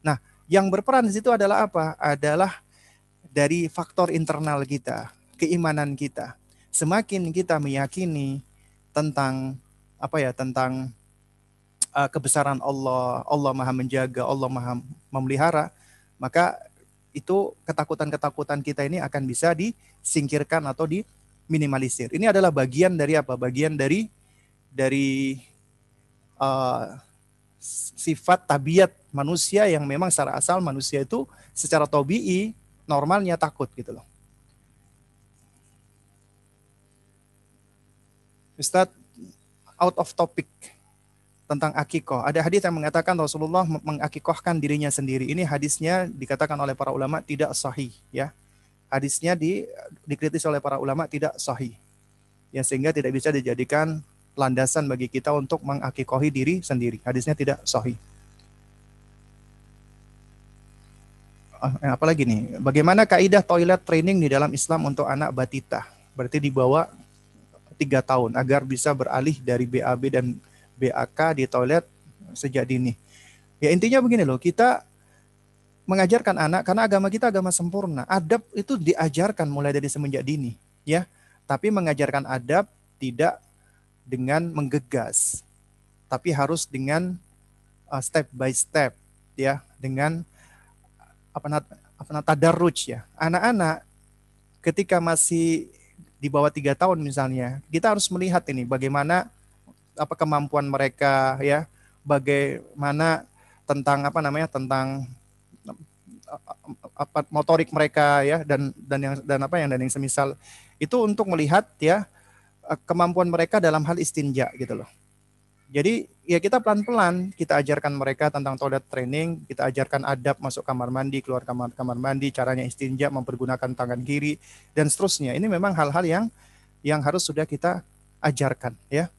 Nah, yang berperan di situ adalah apa? Adalah dari faktor internal kita, keimanan kita. Semakin kita meyakini tentang apa ya tentang uh, kebesaran Allah, Allah Maha menjaga, Allah Maha memelihara, maka itu ketakutan-ketakutan kita ini akan bisa disingkirkan atau diminimalisir. Ini adalah bagian dari apa? Bagian dari dari uh, sifat tabiat manusia yang memang secara asal manusia itu secara tobi'i normalnya takut gitu loh. Ustadz, out of topic tentang akikoh. Ada hadis yang mengatakan Rasulullah mengakikohkan dirinya sendiri. Ini hadisnya dikatakan oleh para ulama tidak sahih, ya. Hadisnya di, dikritis oleh para ulama tidak sahih. Ya sehingga tidak bisa dijadikan landasan bagi kita untuk mengakikohi diri sendiri. Hadisnya tidak sahih. Ah, apalagi nih? Bagaimana kaidah toilet training di dalam Islam untuk anak batita? Berarti di bawah tiga tahun agar bisa beralih dari BAB dan BAK di toilet sejak dini. Ya intinya begini loh, kita mengajarkan anak karena agama kita agama sempurna. Adab itu diajarkan mulai dari semenjak dini, ya. Tapi mengajarkan adab tidak dengan menggegas, tapi harus dengan uh, step by step, ya, dengan apa apa tadarruj ya. Anak-anak ketika masih di bawah tiga tahun misalnya, kita harus melihat ini bagaimana apa kemampuan mereka ya bagaimana tentang apa namanya tentang apa motorik mereka ya dan dan yang dan apa yang dan yang semisal itu untuk melihat ya kemampuan mereka dalam hal istinja gitu loh. Jadi ya kita pelan-pelan kita ajarkan mereka tentang toilet training, kita ajarkan adab masuk kamar mandi, keluar kamar kamar mandi, caranya istinja, mempergunakan tangan kiri dan seterusnya. Ini memang hal-hal yang yang harus sudah kita ajarkan ya.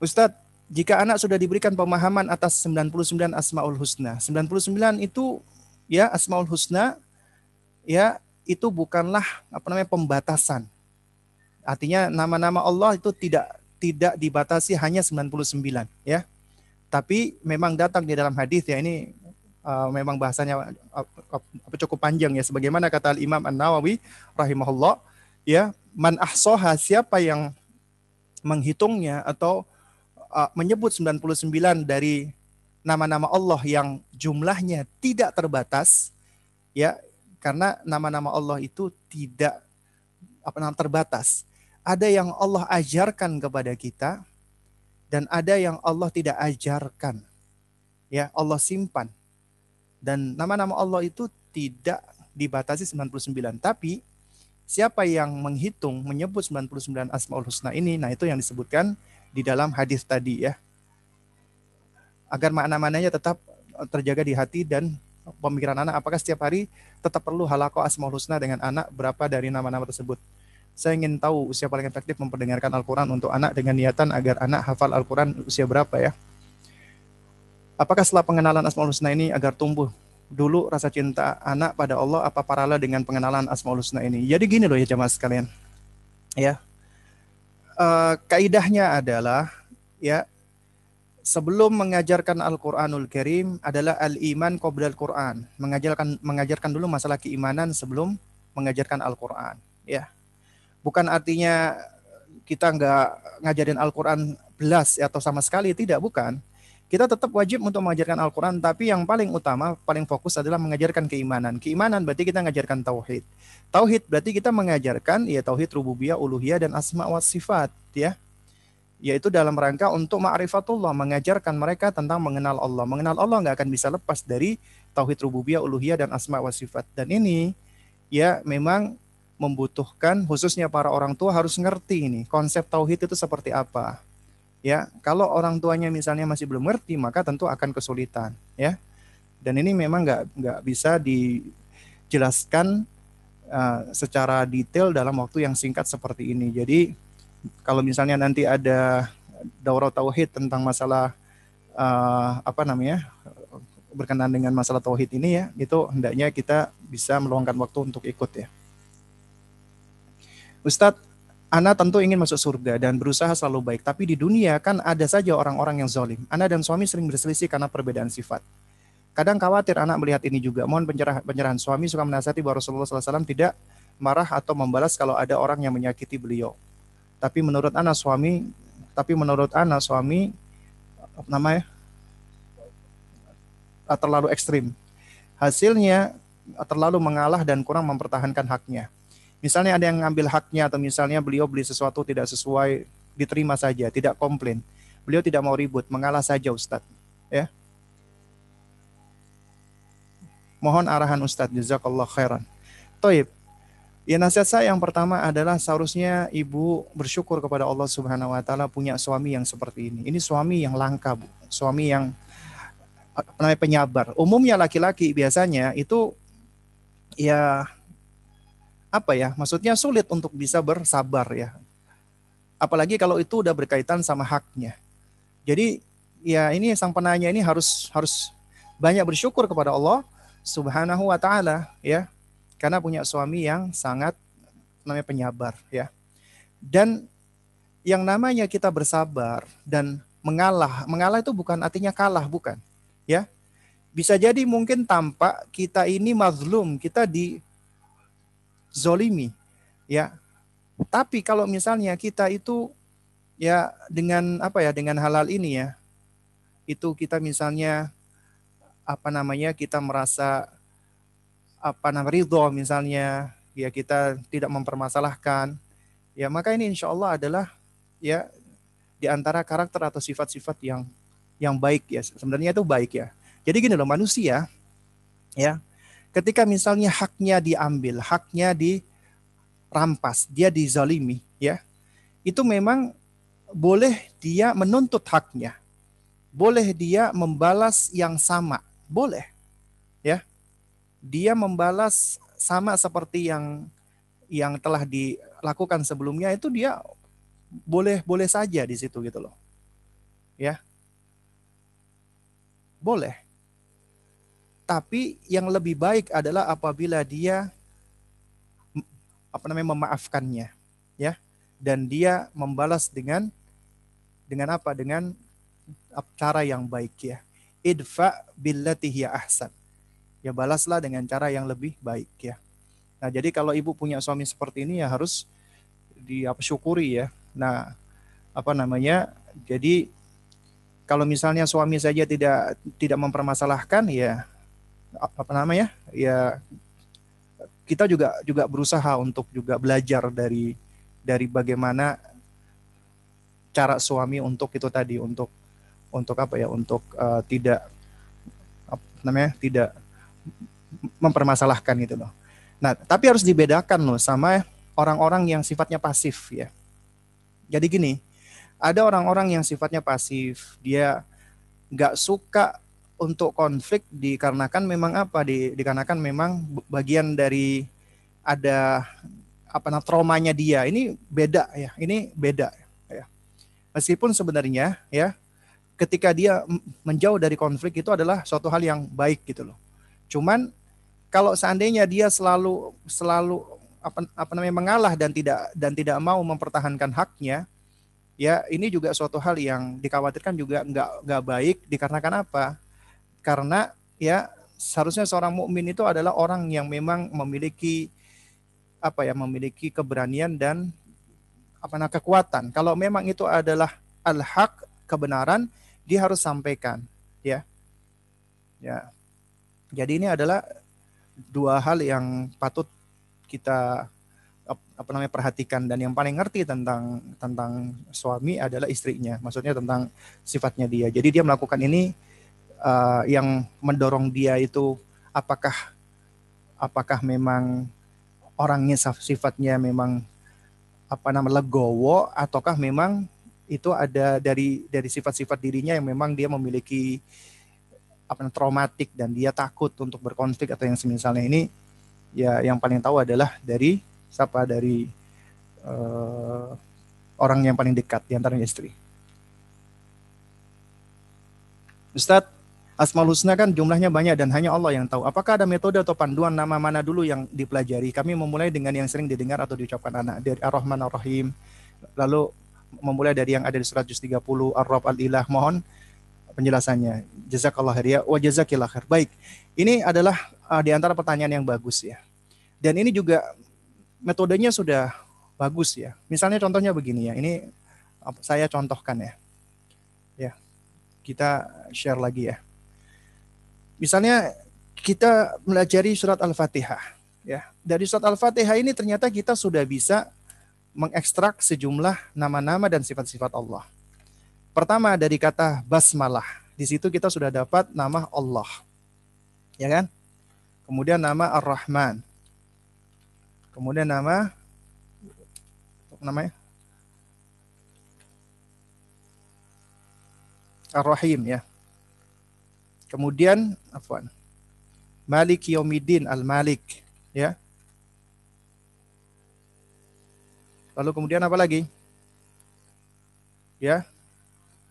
Ustadz, jika anak sudah diberikan pemahaman atas 99 Asmaul Husna. 99 itu ya Asmaul Husna ya itu bukanlah apa namanya pembatasan. Artinya nama-nama Allah itu tidak tidak dibatasi hanya 99 ya. Tapi memang datang di dalam hadis ya ini uh, memang bahasanya uh, uh, cukup panjang ya sebagaimana kata Imam An-Nawawi rahimahullah ya man ahsoha siapa yang menghitungnya atau uh, menyebut 99 dari nama-nama Allah yang jumlahnya tidak terbatas ya karena nama-nama Allah itu tidak apa namanya terbatas. Ada yang Allah ajarkan kepada kita dan ada yang Allah tidak ajarkan. Ya, Allah simpan. Dan nama-nama Allah itu tidak dibatasi 99, tapi siapa yang menghitung menyebut 99 Asmaul Husna ini, nah itu yang disebutkan di dalam hadis tadi ya. Agar makna-maknanya tetap terjaga di hati dan pemikiran anak apakah setiap hari tetap perlu halako asmaul husna dengan anak berapa dari nama-nama tersebut. Saya ingin tahu usia paling efektif memperdengarkan Al-Quran untuk anak dengan niatan agar anak hafal Al-Quran usia berapa ya. Apakah setelah pengenalan Asmaul Husna ini agar tumbuh dulu rasa cinta anak pada Allah apa paralel dengan pengenalan Asmaul Husna ini? Jadi gini loh ya jemaah sekalian. Ya, uh, kaidahnya adalah ya sebelum mengajarkan Al-Qur'anul Karim adalah al-iman qabla Al-Qur'an. Mengajarkan mengajarkan dulu masalah keimanan sebelum mengajarkan Al-Qur'an, ya. Bukan artinya kita nggak ngajarin Al-Qur'an belas atau sama sekali tidak, bukan. Kita tetap wajib untuk mengajarkan Al-Quran, tapi yang paling utama, paling fokus adalah mengajarkan keimanan. Keimanan berarti kita mengajarkan tauhid. Tauhid berarti kita mengajarkan ya tauhid rububiyah, uluhiyah dan asma wa sifat ya. Yaitu dalam rangka untuk ma'rifatullah, mengajarkan mereka tentang mengenal Allah. Mengenal Allah nggak akan bisa lepas dari tauhid rububiyah, uluhiyah dan asma wa sifat. Dan ini ya memang membutuhkan khususnya para orang tua harus ngerti ini konsep tauhid itu seperti apa ya kalau orang tuanya misalnya masih belum ngerti maka tentu akan kesulitan ya. Dan ini memang nggak nggak bisa dijelaskan uh, secara detail dalam waktu yang singkat seperti ini. Jadi kalau misalnya nanti ada daurah tauhid tentang masalah uh, apa namanya berkenan dengan masalah tauhid ini ya itu hendaknya kita bisa meluangkan waktu untuk ikut ya. Ustadz Ana tentu ingin masuk surga dan berusaha selalu baik, tapi di dunia kan ada saja orang-orang yang zalim. Ana dan suami sering berselisih karena perbedaan sifat. Kadang khawatir anak melihat ini juga. Mohon pencerahan, pencerahan suami suka menasihati bahwa Rasulullah SAW tidak marah atau membalas kalau ada orang yang menyakiti beliau. Tapi menurut anak suami tapi menurut anak suami apa namanya terlalu ekstrim. Hasilnya terlalu mengalah dan kurang mempertahankan haknya. Misalnya ada yang ngambil haknya atau misalnya beliau beli sesuatu tidak sesuai, diterima saja, tidak komplain. Beliau tidak mau ribut, mengalah saja Ustadz. Ya. Mohon arahan Ustadz, jazakallah khairan. Toib, Ya nasihat saya yang pertama adalah seharusnya ibu bersyukur kepada Allah Subhanahu wa taala punya suami yang seperti ini. Ini suami yang langka, Bu. Suami yang namanya penyabar. Umumnya laki-laki biasanya itu ya apa ya? Maksudnya sulit untuk bisa bersabar ya. Apalagi kalau itu udah berkaitan sama haknya. Jadi ya ini sang penanya ini harus harus banyak bersyukur kepada Allah Subhanahu wa taala ya karena punya suami yang sangat namanya penyabar ya. Dan yang namanya kita bersabar dan mengalah, mengalah itu bukan artinya kalah, bukan. Ya. Bisa jadi mungkin tampak kita ini mazlum, kita di zolimi, ya. Tapi kalau misalnya kita itu ya dengan apa ya dengan halal ini ya, itu kita misalnya apa namanya kita merasa apa namanya ridho misalnya ya kita tidak mempermasalahkan ya maka ini insya Allah adalah ya di antara karakter atau sifat-sifat yang yang baik ya sebenarnya itu baik ya jadi gini loh manusia ya ketika misalnya haknya diambil haknya dirampas dia dizalimi ya itu memang boleh dia menuntut haknya boleh dia membalas yang sama boleh ya dia membalas sama seperti yang yang telah dilakukan sebelumnya itu dia boleh boleh saja di situ gitu loh. Ya. Boleh. Tapi yang lebih baik adalah apabila dia apa namanya memaafkannya, ya. Dan dia membalas dengan dengan apa? Dengan cara yang baik ya. Idfa billati hiya ahsan ya balaslah dengan cara yang lebih baik ya. Nah, jadi kalau ibu punya suami seperti ini ya harus syukuri ya. Nah, apa namanya? Jadi kalau misalnya suami saja tidak tidak mempermasalahkan ya apa namanya? Ya kita juga juga berusaha untuk juga belajar dari dari bagaimana cara suami untuk itu tadi untuk untuk apa ya untuk uh, tidak apa namanya tidak mempermasalahkan gitu loh. Nah, tapi harus dibedakan loh sama orang-orang yang sifatnya pasif ya. Jadi gini, ada orang-orang yang sifatnya pasif, dia nggak suka untuk konflik dikarenakan memang apa? Di, dikarenakan memang bagian dari ada apa namanya traumanya dia. Ini beda ya, ini beda ya. Meskipun sebenarnya ya ketika dia menjauh dari konflik itu adalah suatu hal yang baik gitu loh. Cuman kalau seandainya dia selalu selalu apa, apa namanya mengalah dan tidak dan tidak mau mempertahankan haknya, ya ini juga suatu hal yang dikhawatirkan juga nggak nggak baik dikarenakan apa? Karena ya seharusnya seorang mukmin itu adalah orang yang memang memiliki apa ya memiliki keberanian dan apa namanya kekuatan. Kalau memang itu adalah al-haq kebenaran, dia harus sampaikan, ya. Ya. Jadi ini adalah dua hal yang patut kita apa namanya perhatikan dan yang paling ngerti tentang tentang suami adalah istrinya maksudnya tentang sifatnya dia jadi dia melakukan ini uh, yang mendorong dia itu apakah apakah memang orangnya sifatnya memang apa nama legowo ataukah memang itu ada dari dari sifat-sifat dirinya yang memang dia memiliki apa traumatik dan dia takut untuk berkonflik atau yang semisalnya ini ya yang paling tahu adalah dari siapa dari uh, orang yang paling dekat di antara istri. Ustadz, Asmaul Husna kan jumlahnya banyak dan hanya Allah yang tahu. Apakah ada metode atau panduan nama mana dulu yang dipelajari? Kami memulai dengan yang sering didengar atau diucapkan anak dari Ar-Rahman Ar-Rahim. Lalu memulai dari yang ada di surat Juz 30 Ar-Rab Al-Ilah. Mohon penjelasannya. Jazakallah khair ya wa jazakillah khair. Baik. Ini adalah uh, di antara pertanyaan yang bagus ya. Dan ini juga metodenya sudah bagus ya. Misalnya contohnya begini ya. Ini saya contohkan ya. Ya. Kita share lagi ya. Misalnya kita melajari surat Al-Fatihah ya. Dari surat Al-Fatihah ini ternyata kita sudah bisa mengekstrak sejumlah nama-nama dan sifat-sifat Allah. Pertama dari kata basmalah. Di situ kita sudah dapat nama Allah. Ya kan? Kemudian nama Ar-Rahman. Kemudian nama namanya Ar-Rahim ya. Kemudian afwan. Malik Yaumiddin Al-Malik ya. Lalu kemudian apa lagi? Ya.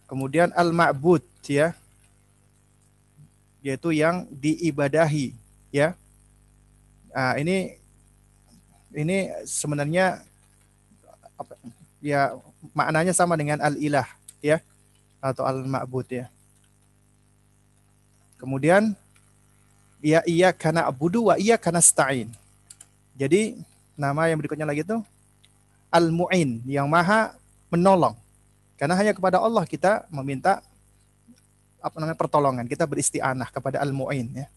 Kemudian al-ma'bud ya. Yaitu yang diibadahi ya. Nah, ini ini sebenarnya ya maknanya sama dengan al-ilah ya atau al-ma'bud ya. Kemudian ya iya karena abudu wa iya karena stain. Jadi nama yang berikutnya lagi itu Al-Mu'in, yang maha menolong. Karena hanya kepada Allah kita meminta apa namanya pertolongan. Kita beristianah kepada Al-Mu'in ya.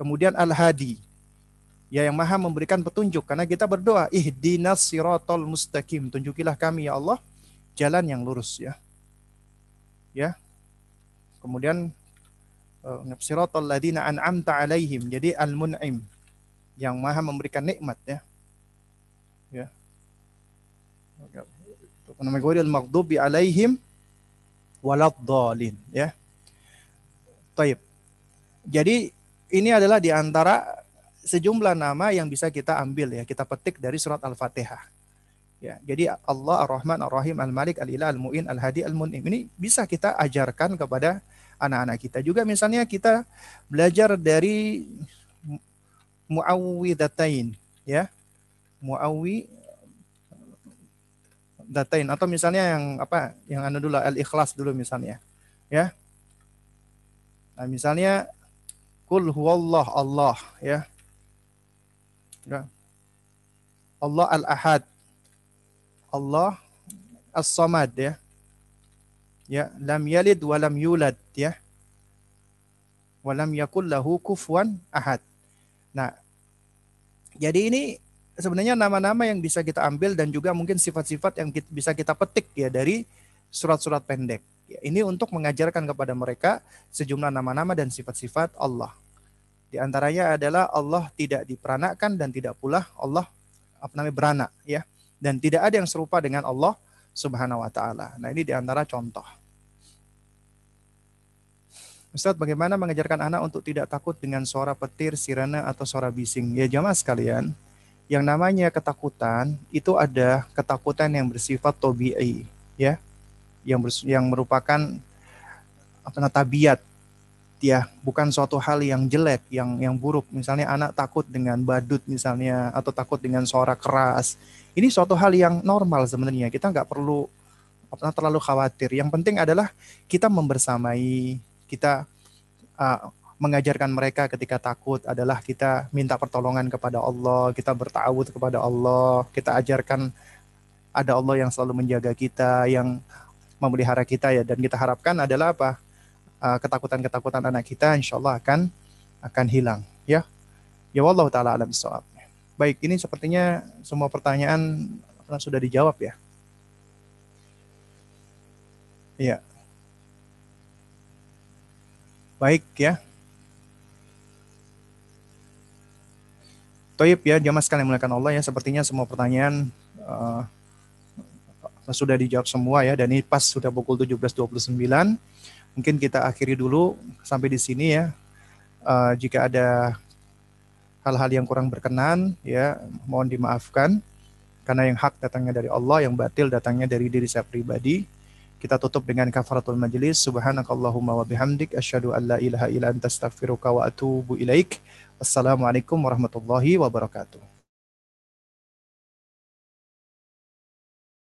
Kemudian Al-Hadi. Ya yang maha memberikan petunjuk karena kita berdoa ihdinas siratal mustaqim tunjukilah kami ya Allah jalan yang lurus ya ya kemudian uh, siratal ladina an'amta alaihim. Jadi al-mun'im yang maha memberikan nikmat ya. Ya. Namanya? Ghairil maghdubi alaihim waladhdallin ya. Taib. Jadi ini adalah di antara sejumlah nama yang bisa kita ambil ya, kita petik dari surat Al-Fatihah. Ya, jadi Allah Ar-Rahman Ar-Rahim Al-Malik Al-Ilah Al-Mu'in Al-Hadi Al-Mun'im. Ini bisa kita ajarkan kepada anak-anak kita. Juga misalnya kita belajar dari Muawwidatain ya. Muawi datain atau misalnya yang apa yang anu dulu al ikhlas dulu misalnya ya. Nah misalnya kul huwallah Allah ya. Ya. Allah al ahad Allah as samad ya ya lam yalid wa lam yulad ya wa lam yakul lahu kufuwan ahad nah jadi ini sebenarnya nama-nama yang bisa kita ambil dan juga mungkin sifat-sifat yang bisa kita petik ya dari surat-surat pendek. Ya, ini untuk mengajarkan kepada mereka sejumlah nama-nama dan sifat-sifat Allah. Di antaranya adalah Allah tidak diperanakan dan tidak pula Allah apa namanya beranak ya. Dan tidak ada yang serupa dengan Allah Subhanahu wa taala. Nah, ini di antara contoh. Ustadz, bagaimana mengajarkan anak untuk tidak takut dengan suara petir, sirena, atau suara bising? Ya jamaah sekalian, yang namanya ketakutan itu ada ketakutan yang bersifat tobi'i ya yang yang merupakan apa tabiat ya bukan suatu hal yang jelek yang yang buruk. Misalnya anak takut dengan badut misalnya atau takut dengan suara keras. Ini suatu hal yang normal sebenarnya. Kita nggak perlu terlalu khawatir. Yang penting adalah kita membersamai kita uh, mengajarkan mereka ketika takut adalah kita minta pertolongan kepada Allah, kita bertawud kepada Allah, kita ajarkan ada Allah yang selalu menjaga kita, yang memelihara kita ya. Dan kita harapkan adalah apa? Ah, ketakutan-ketakutan anak kita insya Allah akan akan hilang ya. Ya Allah taala alam soal. Baik, ini sepertinya semua pertanyaan sudah dijawab ya. Iya. Baik ya. Toib ya, jamaah sekalian mulakan Allah ya, sepertinya semua pertanyaan uh, sudah dijawab semua ya, dan ini pas sudah pukul 17.29. Mungkin kita akhiri dulu sampai di sini ya. Uh, jika ada hal-hal yang kurang berkenan ya, mohon dimaafkan. Karena yang hak datangnya dari Allah, yang batil datangnya dari diri saya pribadi. Kita tutup dengan kafaratul majlis. Subhanakallahumma wa bihamdik. An la ilaha illa anta astaghfiruka wa atubu ilaik. Assalamualaikum warahmatullahi wabarakatuh.